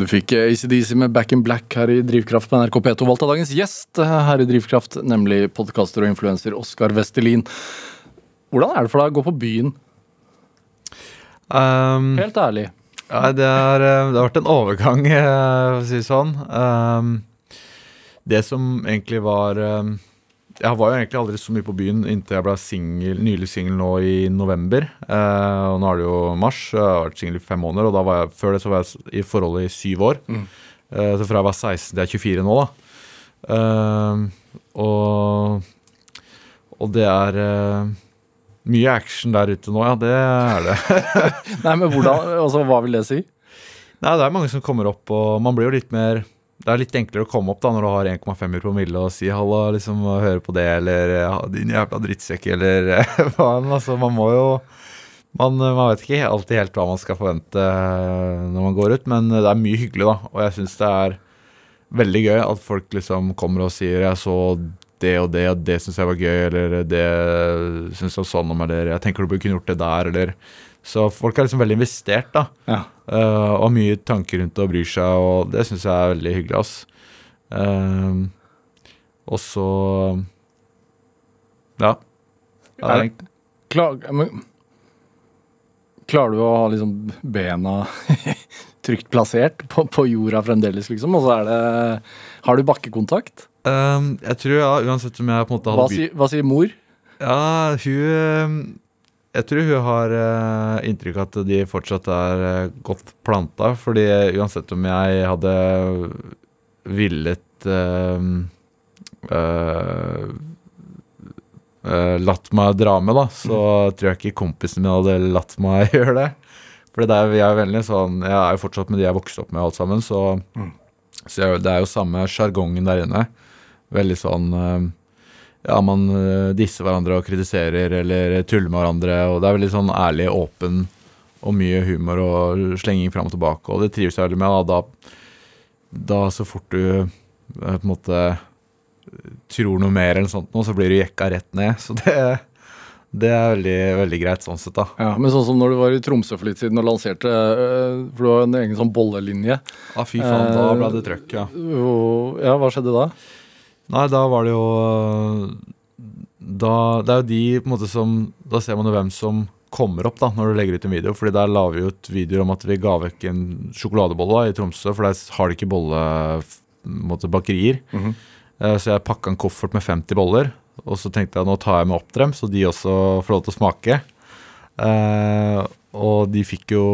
Du fikk eh, ACDC med Back in Black her i Drivkraft på NRK P2. Valgt av dagens gjest eh, her i Drivkraft, nemlig podkaster og influenser Oskar Vestelin. Hvordan er det for deg å gå på byen? Um, Helt ærlig. Ja, det, er, eh, det har vært en overgang, for å si det sånn. Um, det som egentlig var um, Jeg var jo egentlig aldri så mye på byen inntil jeg ble single, nylig singel nå i november. Eh, og nå er det jo mars, jeg har vært singel i fem måneder, og da var jeg, før det så var jeg i forholdet i syv år. Eh, så fra jeg var 16 til jeg er 24 nå, da. Eh, og, og det er eh, mye action der ute nå, ja. Det er det. Nei, men hvordan, altså, Hva vil det si? Nei, det er mange som kommer opp, og man blir jo litt mer Det er litt enklere å komme opp da når du har 1,5 i promille og si 'halla', liksom, og høre på det, eller ja, 'din jævla drittsekk', eller hva enn. Altså, man må jo man, man vet ikke alltid helt hva man skal forvente eh, når man går ut, men det er mye hyggelig, da. Og jeg syns det er veldig gøy at folk liksom kommer og sier 'jeg så det og det, og det syns jeg var gøy', eller 'det syns jeg var sånn om', eller 'jeg tenker du burde kunne gjort det der', eller Så folk er liksom veldig investert, da. Ja. Eh, og mye tanker rundt det og bryr seg, og det syns jeg er veldig hyggelig, ass. Uh, og så Ja. Er det Klar, men, klarer du å ha liksom bena trygt plassert på, på jorda fremdeles, liksom? Og så er det Har du bakkekontakt? Um, jeg tror, ja, uansett om jeg på en måte Hva, hadde hva sier mor? Ja, hun Jeg tror hun har uh, inntrykk av at de fortsatt er uh, godt planta. Fordi uansett om jeg hadde villet uh, latt meg dra med, da, så tror jeg ikke kompisen min hadde latt meg gjøre det. For det er, jeg, er veldig sånn Jeg er jo fortsatt med de jeg vokste opp med, alt sammen, så, så jeg, det er jo samme sjargongen der inne. Veldig sånn ja, man eh, disser hverandre og kritiserer eller tuller med hverandre. og Det er veldig sånn ærlig, åpen og mye humor og slenging fram og tilbake. Og det trives jeg veldig med. Da, da, så fort du eh, på en måte tror noe mer, eller sånt, så blir du jekka rett ned. Så det, det er veldig, veldig greit sånn sett, da. Ja, men sånn som når du var i Tromsø for litt siden og lanserte øh, For du har en egen sånn bollelinje. Ja, fy faen, da ble det trøkk, ja. Ja, hva skjedde da? Nei, da var det jo da, Det er jo de på en måte som Da ser man jo hvem som kommer opp da når du legger ut en video. Fordi der la vi ut videoer om at vi ga vekk en sjokoladebolle da, i Tromsø. For der har de ikke bollebakerier. Mm. Mhm. Eh, Så jeg pakka en koffert med 50 boller. Og så tenkte jeg nå tar jeg med opp dem, så de også får lov til å smake. Eh, og de fikk jo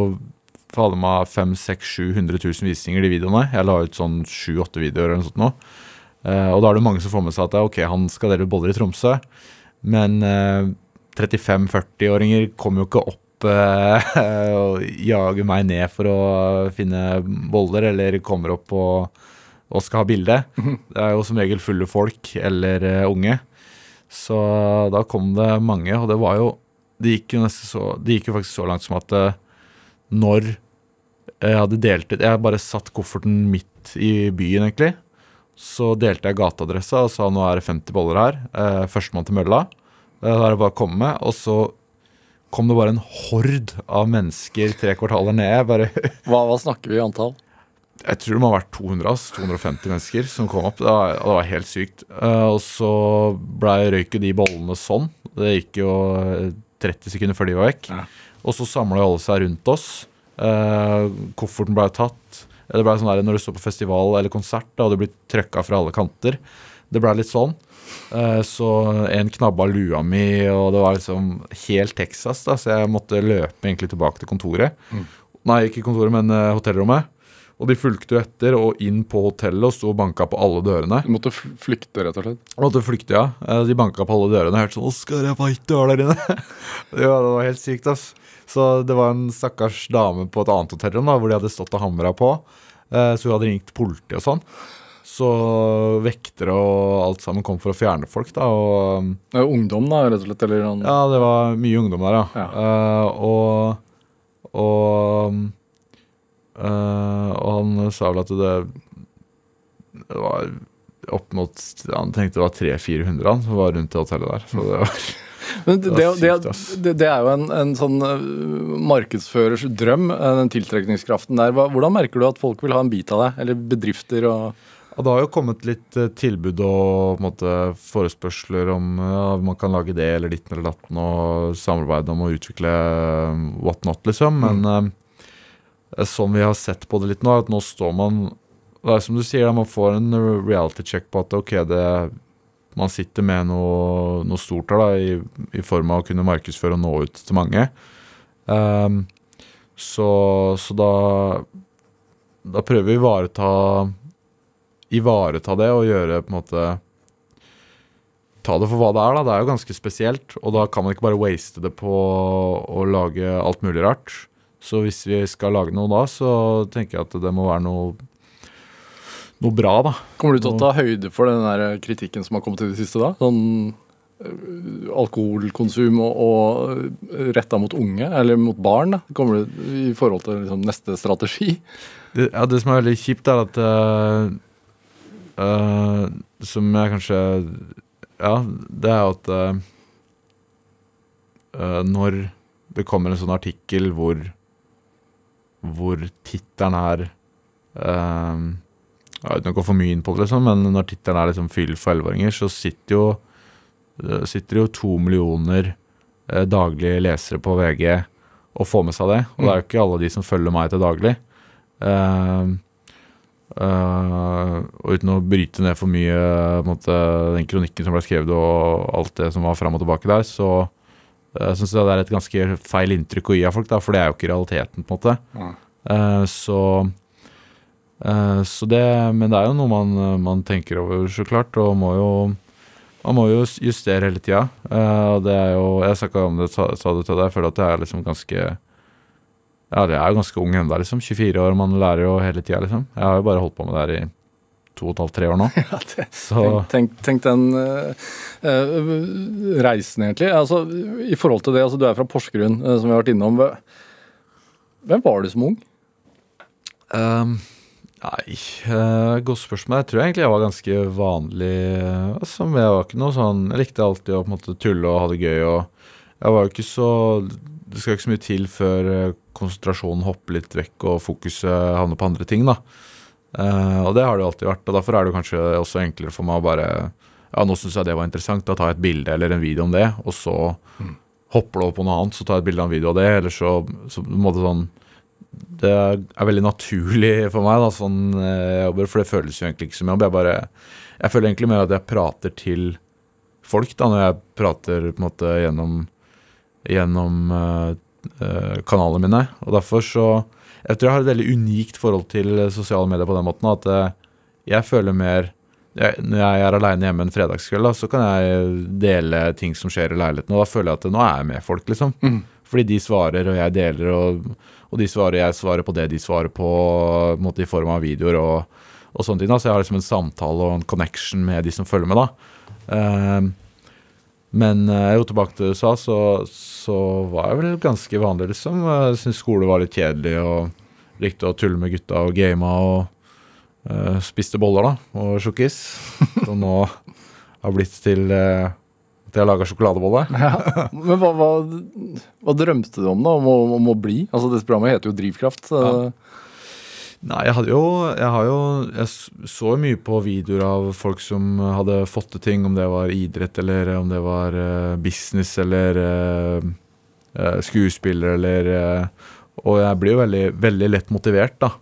fader meg 500 000-700 000 visninger, de videoene. Jeg la ut sånn 7-8 videoer eller noe sånt nå. Eh, og da er det mange som får med seg at ok, han skal dele boller i Tromsø. Men eh, 35-40-åringer kommer jo ikke opp eh, og jager meg ned for å finne boller, eller kommer opp og, og skal ha bilde. Det er jo som regel fulle folk eller eh, unge. Så da kom det mange, og det var jo Det gikk jo, så, det gikk jo faktisk så langt som at eh, når jeg hadde delt ut Jeg bare satt kofferten midt i byen, egentlig. Så delte jeg gateadressa og sa nå er det 50 boller her. Eh, Førstemann til mølla. Eh, Da er det bare å komme med. Og så kom det bare en hord av mennesker tre kvartaler ned. Bare, Hva, hva snakker vi i antall? jeg tror det må ha vært 200, ass, 250 mennesker som kom opp. Det var, det var helt sykt. Eh, og så blei røyket de bollene sånn. Det gikk jo eh, 30 sekunder før de var vekk. Ja. Og så samla alle seg rundt oss. Eh, kofferten blei tatt. Det ble sånn der, Når du står på festival eller konsert da, og du blir trøkka fra alle kanter. Det blei litt sånn. Eh, så en knabba lua mi, og det var liksom helt Texas, da, så jeg måtte løpe egentlig tilbake til kontoret. Nei, ikke kontoret, men eh, hotellrommet. Og de fulgte jo etter og inn på hotellet og sto og banka på alle dørene. Du måtte flykte, rett og slett. Måtte flykte, ja. Eh, De banka på alle dørene. og hørte sånn 'Oskar, jeg veit du er der inne'. ja, det var helt sykt, ass. Så det var en stakkars dame på et annet hotellrom da, hvor de hadde stått og hamra på. Eh, Så hun hadde ringt politiet og sånn. Så vektere og alt sammen kom for å fjerne folk, da. Og Det er ungdom, da, rett og slett. Eller noen... ja, det var mye ungdom der, ja. Ja. Uh, og og uh, og han sa vel at det det var opp mot Han tenkte det var 300-400 han som var rundt det hotellet der. Så det var Men det, Det det, det, det, det er jo en, en sånn øh, markedsførers drøm, øh, den tiltrekningskraften der. Hvordan merker du at folk vil ha en bit av deg? Eller bedrifter og Ja, det har jo kommet litt eh, tilbud og måte, forespørsler om ja, man kan lage det eller ditten eller datten, og samarbeide om å utvikle what whatnot, liksom. Men eh, sånn vi har sett på det litt nå, at nå står man Det er som du sier, man får en reality check på at ok, det man sitter med noe, noe stort her, da, i, i form av å kunne markedsføre og nå ut til mange. Um, så, så da Da prøver vi å ivareta ivareta det og gjøre på en måte Ta det for hva det er, da. Det er jo ganske spesielt. Og da kan man ikke bare waste det på å lage alt mulig rart. Så hvis vi skal lage noe da, så tenker jeg at det må være noe noe bra, da. Kommer du til å ta høyde for den der kritikken som har kommet i det siste, da? Sånn øh, alkoholkonsum og, og retta mot unge, eller mot barn, da? Kommer du i forhold til liksom, neste strategi? Det, ja, det som er veldig kjipt, er at uh, uh, som jeg kanskje Ja, det er jo at eh, eh, når det kommer en sånn artikkel hvor hvor tittelen er eh, ja, Uten å gå for mye inn på det, liksom, men når tittelen er liksom 'Fyll for 11-åringer', så sitter jo sitter jo to millioner eh, daglige lesere på VG og får med seg det. Og det er jo ikke alle de som følger meg til daglig. Eh, Uh, og uten å bryte ned for mye på måte, den kronikken som ble skrevet og alt det som var fram og tilbake der, så uh, syns jeg det er et ganske feil inntrykk å gi av folk, da, for det er jo ikke realiteten, på en måte. Ja. Uh, så eh, så det, Men det er jo noe man, man tenker over, så klart, og må jo man må jo justere hele tida. eh, og det er jo Jeg snakka om det, sa, sa det til deg, jeg føler at jeg er liksom ganske Ja, jeg er jo ganske ung ennå, liksom. 24 år, man lærer jo hele tida, liksom. Jeg har jo bare holdt på med det her i to og et halvt, tre år nå. Ja, det, Så tenk, tenk, tenk den uh, eh, reisen, egentlig. Altså, I forhold til det, altså, du er fra Porsgrunn, uh, som vi har vært innom. Hvem var du som ung? Ehm, Nei, uh, godt spørsmål. Jeg tror egentlig jeg var ganske vanlig. Altså, jeg var ikke noe sånn Jeg likte alltid å på en måte tulle og ha det gøy. Og jeg var jo ikke så Det skal ikke så mye til før eh, konsentrasjonen hopper litt vekk og fokuset havner på andre ting, da. Uh, og det har det alltid vært. Og derfor er det kanskje også enklere for meg å bare Ja, nå syns jeg det var interessant. Da tar jeg et bilde eller en video om det, og så hopper det over på noe annet, så tar jeg et bilde av en video av det, eller så, så på en måte sånn det er veldig naturlig for meg, da, sånn eh, jeg jobber, for det føles jo egentlig ikke som jobb. Jeg bare Jeg føler egentlig mer at jeg prater til folk, da, når jeg prater på en måte gjennom Gjennom eh, eh, kanalene mine. Og derfor så Jeg tror jeg har et veldig unikt forhold til sosiale medier på den måten at eh, jeg føler mer jeg, Når jeg er aleine hjemme en fredagskveld, da, så kan jeg dele ting som skjer i leiligheten, og da føler jeg at nå er jeg med folk, liksom. Fordi de svarer, og jeg deler, og, og de svarer, jeg svarer på det de svarer på, på i form av videoer og, og sånne ting. da, Så jeg har liksom en samtale og en connection med de som følger med, da. Uh, men eh, jo, tilbake til USA, så, så var jeg vel ganske vanlig, liksom. Jeg syntes skole var litt kjedelig, og likte å tulle med gutta og game og uh, spiste boller, da, og sjokkis. Som nå har blitt til eh, at jeg laga sjokoladebolle. Ja. Men hva, hva, hva drømte du om, da? Om å, om å bli? Altså, Dette programmet heter jo Drivkraft. Ja. Nei, jeg hadde jo Jeg har jo Jeg så jo mye på videoer av folk som hadde fått til ting, om det var idrett eller om det var eh, business eller eh, eh, skuespiller eller Og jeg blir jo veldig, veldig lett motivert, da.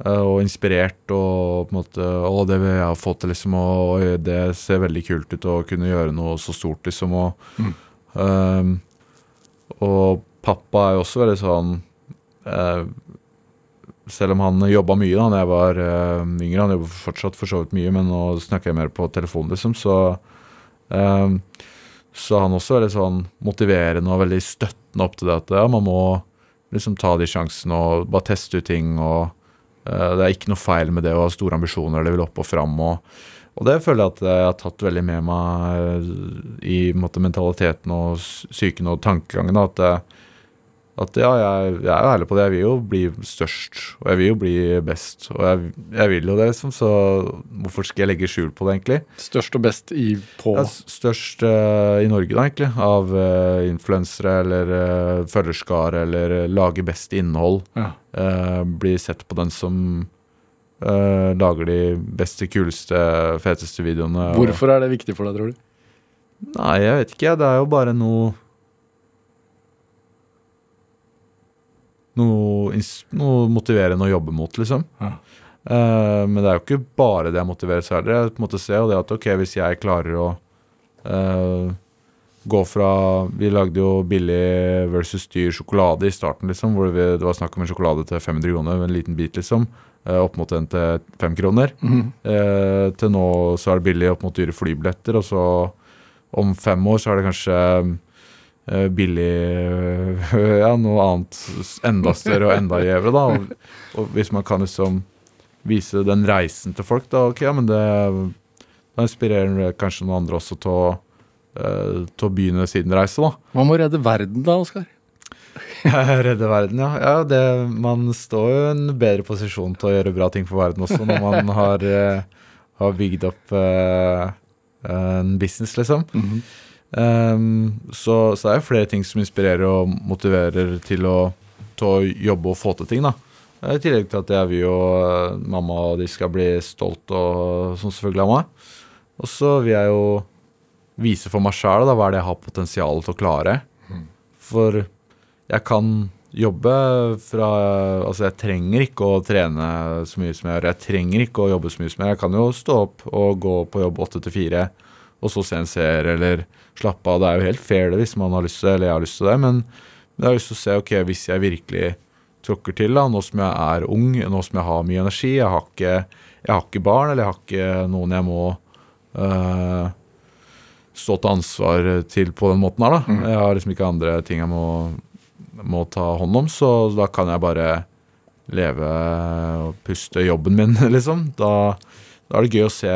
Eh, og inspirert og på en måte Å, det vil jeg ha fått til, liksom. Og det ser veldig kult ut å kunne gjøre noe så stort, liksom. Og, eh, og pappa er jo også veldig sånn uh, selv om han jobba mye da når jeg var uh, yngre, han jobber fortsatt for så vidt mye, men nå snakker jeg mer på telefon, liksom, så um, Så han også er veldig sånn motiverende og veldig støttende opp til det at ja, man må liksom ta de sjansene og bare teste ut ting, og det er ikke noe feil med det å ha store ambisjoner eller vil opp og fram, og, og det føler jeg at jeg har tatt veldig med meg eh, i måte, mentaliteten og psyken og tankegangen. at jeg, at ja, jeg, jeg er ærlig på det. Jeg vil jo bli størst, og jeg vil jo bli best. Og jeg, jeg vil jo det, liksom, så hvorfor skal jeg legge skjul på det, egentlig? Størst og best i på er størst uh, i Norge, da, egentlig, av uh, influensere eller uh, følgerskare, eller lage best innhold. ja. Uh, bli sett på den som lager de beste, kuleste, feteste videoene. og- Hvorfor er det viktig for deg, tror du? Nei, jeg vet ikke. Det er jo bare noe Noe, noe motiverende å jobbe mot, liksom. Ja. Uh, men det er jo ikke bare det jeg motiverer av heller. Jeg på en måte ser jo det at ok, hvis jeg klarer å uh, gå fra Vi lagde jo billig versus dyr sjokolade i starten, liksom. Hvor vi, det var snakk om en sjokolade til 500 kroner, en liten bit, liksom. Uh, opp mot en til 5 kroner. Eh, til nå så er det billig opp mot dyre flybilletter, og så om fem år så er det kanskje billig eh, Ja, noe annet enda større og enda gjevere, da. Og, og hvis man kan liksom vise den reisen til folk, da ok, ja, men det da inspirerer det kanskje noen andre også til å, eh, til å begynne sin reise, da. Man må redde verden da, Oskar. Redde verden, ja. ja det, man står jo i en bedre posisjon til å gjøre bra ting for verden også, når man har, eh, har bygd opp uh, en business, liksom. Mhm. Ehm, så, så det er jo flere ting som inspirerer og motiverer til å, til å jobbe og få til ting, da. I tillegg til at jeg vil jo mamma og de skal bli stolt og sånn selvfølgelig av meg. Og så vil jeg jo vise for meg sjæl hva er det jeg har potensial til å klare. For jeg kan jobbe fra Altså, jeg trenger ikke å trene så mye som jeg gjør. Jeg trenger ikke å jobbe så mye som jeg gjør. Jeg kan jo stå opp og gå på jobb åtte til fire, og så se en serie eller slappe av. Det er jo helt fair det hvis man har lyst til det, eller jeg har lyst til det, men jeg har lyst til å se ok, hvis jeg virkelig tråkker til, da, nå som jeg er ung, nå som jeg har mye energi, jeg har ikke, jeg har ikke barn, eller jeg har ikke noen jeg må øh, stå til ansvar til på den måten her, da. Jeg har liksom ikke andre ting jeg må, må ta hånd om, så da kan jeg bare leve og puste jobben min, liksom. Da, da er det gøy å se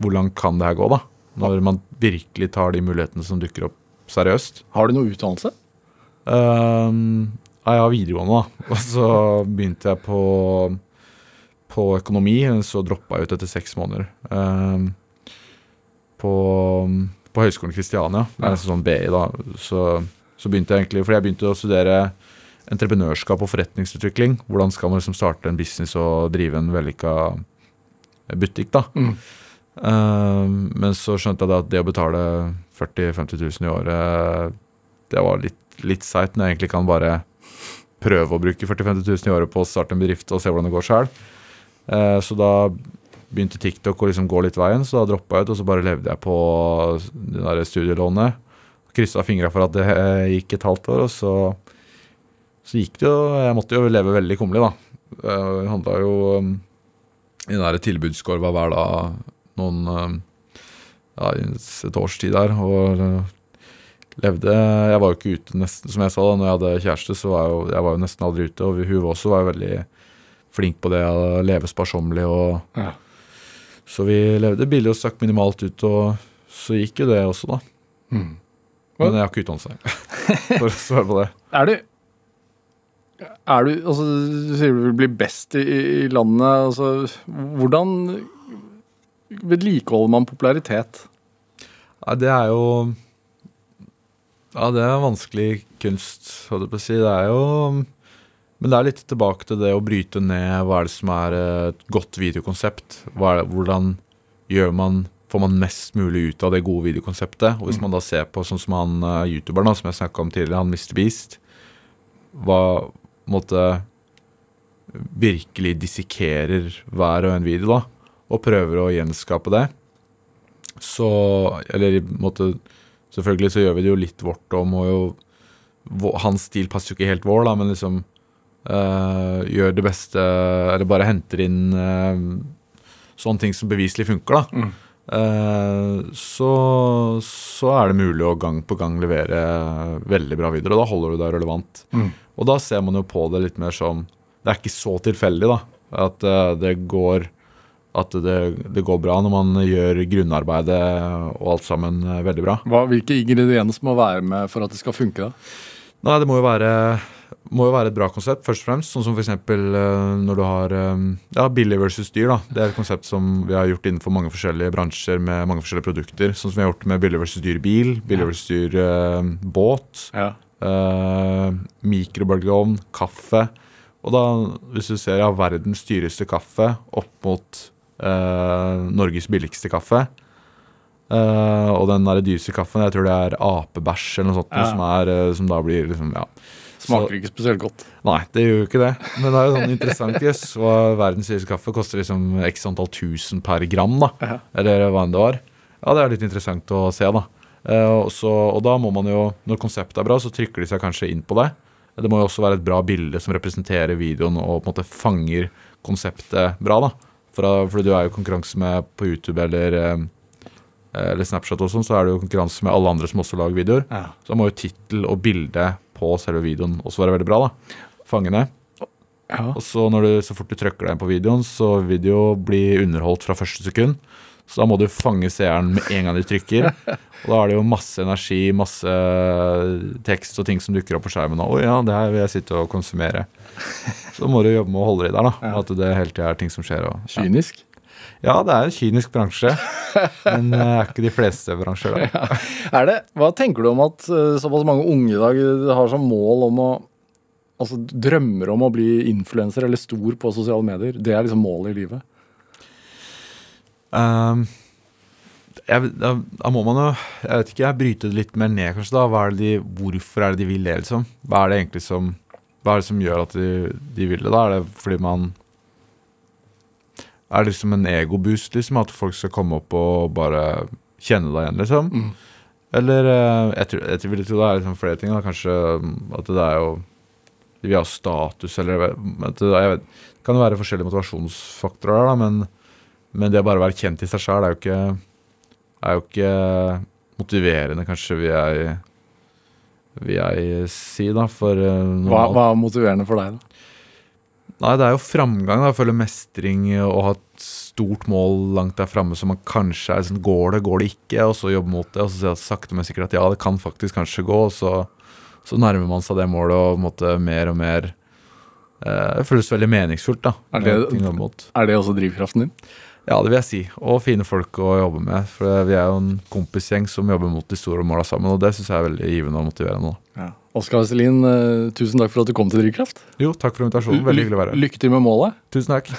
hvor langt kan det her gå, da. Når man virkelig tar de mulighetene som dukker opp, seriøst. Har du noe utdannelse? Um, jeg har videregående, da. Og så begynte jeg på, på økonomi, så droppa jeg ut etter seks måneder. Um, på, på Høgskolen Kristiania, det er nesten sånn BI, da. Så, så begynte jeg egentlig Fordi jeg begynte å studere entreprenørskap og forretningsutvikling. Hvordan skal man liksom starte en business og drive en vellykka butikk, da. Mm. Um, men så skjønte jeg da at det å betale 40 000-50 000 i året, det var litt, litt seigt når jeg egentlig kan bare prøve å bruke 40 000-50 000 i året på å starte en bedrift og se hvordan det går sjøl. så da begynte TikTok å liksom gå litt veien, så da droppa jeg ut, og så bare levde jeg på det der studielånet. Kryssa fingra for at det gikk et halvt år, og så, så gikk det jo Jeg måtte jo leve veldig kummerlig, da. Eh, Det handla jo i den der tilbudskorva hver dag noen um, ja, et års tid der. Og uh, levde Jeg var jo ikke ute nesten, som jeg sa da når jeg hadde kjæreste, så var jeg jo, jeg var jo nesten aldri ute. Og hun også var jo veldig flink på det å leve sparsommelig. og Ja. Så vi levde billig og stakk minimalt ut, og så gikk jo det også, da. Mm. Men jeg har ikke utdannelse, for å svare på det. Er du er du, altså, Du sier du vil bli best i, i landet. Altså, hvordan vedlikeholder man popularitet? Nei, det er jo Ja, det er vanskelig kunst, holdt jeg på å si. Det er jo Men det er litt tilbake til det å bryte ned hva er det som er et godt videokonsept. Det, hvordan gjør man Får man mest mulig ut av det gode videokonseptet? Og hvis man da ser på sånn som han eh, youtuberen da, som jeg snakka om tidligere, han Mr. Beast Hva måtte virkelig dissekerer hver og en video, da, og prøver å gjenskape det, så Eller i en måte Selvfølgelig så gjør vi det jo litt vårt og må jo Hans stil passer jo ikke helt vår, da, men liksom øh, gjør det beste Eller bare henter inn øh, sånne ting som beviselig funker, da. Mm. Eh, så, så er det mulig å gang på gang levere veldig bra videre. og da holder du deg relevant. Mm. Og da ser man jo på det litt mer som Det er ikke så tilfeldig, da. At det går At det, det går bra når man gjør grunnarbeidet og alt sammen eh, veldig bra. Hva, hvilke ingredienser må være med for at det skal funke? da? Nei, det må jo være må jo være et bra konsept, først og fremst. Sånn som f.eks. når du har eh, ja, billig versus dyr. da. Det er et konsept som vi har gjort innenfor mange forskjellige bransjer med mange forskjellige produkter. Sånn som vi har gjort med billig versus dyr bil, billig versus dyr eh, båt, Ja. eh, mikrobølgeovn, kaffe. Og da, hvis du ser ja, verdens dyreste kaffe opp mot eh, Norges billigste kaffe eh, Og den der dyreste kaffen, jeg tror det er apebæsj eller noe sånt, Ja. som, er, eh, som da blir liksom, ja. Smaker ikke spesielt godt. Nei, det gjør jo ikke det. Men det er jo sånn interessant, jøss. Yes, verdens dyreste kaffe koster liksom x antall tusen per gram, da. Ja. Eller hva enn det var. Ja, det er litt interessant å se, da. Eh, så, og da må man jo, når konseptet er bra, så trykker de seg kanskje inn på det. Det må jo også være et bra bilde som representerer videoen og på en måte fanger konseptet bra, da. For, da- for du er jo i konkurranse med på YouTube eller, eh, eller Snapchat og sånn, så er det jo konkurranse med alle andre som også lager videoer. Ja. Så da må jo tittel og bilde på selve videoen også være veldig bra, da. Fangende. Ja. Og så du, så fort du trykker deg inn på videoen, så vil det jo bli underholdt fra første sekund. Så da må du fange seeren med en gang du trykker. Og da er det jo masse energi, masse tekst og ting som dukker opp på skjermen. Og «Å ja, det her vil jeg sitte og konsumere. Så må du jobbe med å holde det der, da. Ja. At det hele tida er ting som skjer. Og, ja. Kynisk. Ja, det er en kynisk bransje, men det er ikke de fleste bransjer, da. Er det, hva tenker du om at eh, såpass mange unge i dag eh, har som mål om å Altså drømmer om å bli influenser eller stor på sosiale medier? Det er liksom målet i livet? Ehm, jeg, da, da må man jo Jeg vet ikke, jeg bryter det litt mer ned, kanskje. da er det de, Hvorfor er det de vil det, liksom? Hva er det egentlig som Hva er det som gjør at de, de vil det? da? Er det fordi man Er det liksom en egoboost, liksom? At folk skal komme opp og bare kjenne deg igjen, liksom? Mm. Eller eh, jeg, tror, jeg vil tro det er liksom flere ting. da Kanskje mm, at det er jo De vil ha status, eller jeg vet, det kan jo være forskjellige motivasjonsfaktorer da, men, men det å bare være kjent i seg sjøl er er jo ikke motiverende, kanskje, vil jeg, vil jeg si, da. For eh, Hva, hva er motiverende for deg, da? Nei, det er jo framgang. da, Føle mestring og ha et stort mål langt der framme som man kanskje er sånn Går det, går det ikke? Og så jobbe mot det, og så si jeg sakte, men sikkert at ja, det kan faktisk kanskje gå. Og så, så nærmer man seg det målet og måte mer og mer eh, Det føles veldig meningsfullt, da. Er det-. Er det også drivkraften din? Ja, det vil jeg si. Og fine folk å jobbe med. For vi er jo en kompisgjeng som jobber mot de store måla sammen, og det syns jeg er veldig givende og motiverende. Ja. Oskar Vesselin, eh, tusen takk for at du kom til Drivkraft. Jo, takk for invitasjonen. Veldig hyggelig å være her. Lykke til med målet. Tusen takk.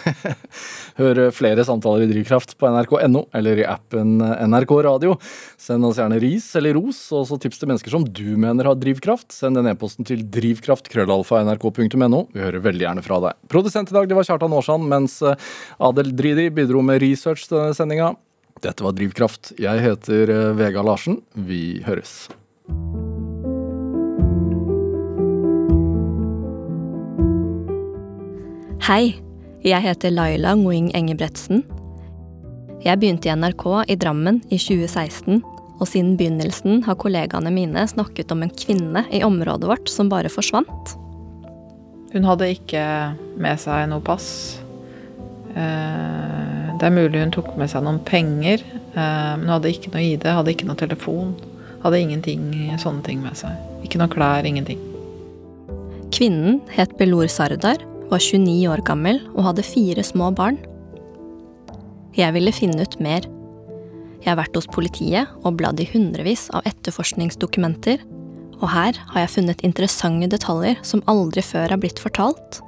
Hør flere samtaler i Drivkraft på nrk.no eller i appen NRK Radio. Send oss gjerne ris eller ros, og også tips til mennesker som du mener har drivkraft. Send den e-posten til drivkraft.krøllalfa.nrk.no. Vi hører veldig gjerne fra deg. Produsent i dag det var Kjartan Aarsand, mens eh, Adel Dridi bidro med research til denne sendinga. Dette var Drivkraft. Jeg heter eh, Vega Larsen. Vi høres. Hei, jeg heter Laila Nguing Engebretsen. Jeg begynte i NRK i Drammen i 2016, og siden begynnelsen har kollegaene mine snakket om en kvinne i området vårt som bare forsvant. Hun hadde ikke med seg noe pass. Eh, Det er mulig hun tok med seg noen penger, eh, men hun hadde ikke noe ID, hadde ikke noe telefon. Hadde ingenting, sånne ting med seg. Ikke noe klær, ingenting. Kvinnen het Belor Sardar, var 29 år gammel og hadde fire små barn. Jeg ville finne ut mer. Jeg har vært hos politiet og bladd i hundrevis av etterforskningsdokumenter, og her har jeg funnet interessante detaljer som aldri før er blitt fortalt.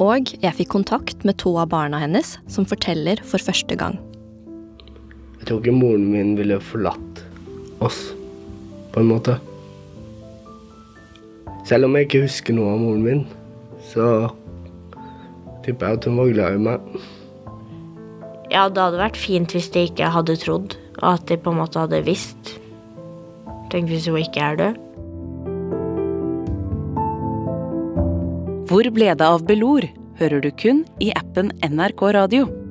Og jeg fikk kontakt med to av barna hennes, som forteller for første gang. Jeg tror ikke moren min ville forlatt oss, på en måte. Selv om jeg ikke husker noe av moren min, så tipper jeg at hun var glad i meg. Ja, det hadde vært fint hvis de ikke hadde trodd, og at de på en måte hadde visst. Tenk hvis hun ikke er død. Hvor ble det av Belor? hører du kun i appen NRK Radio.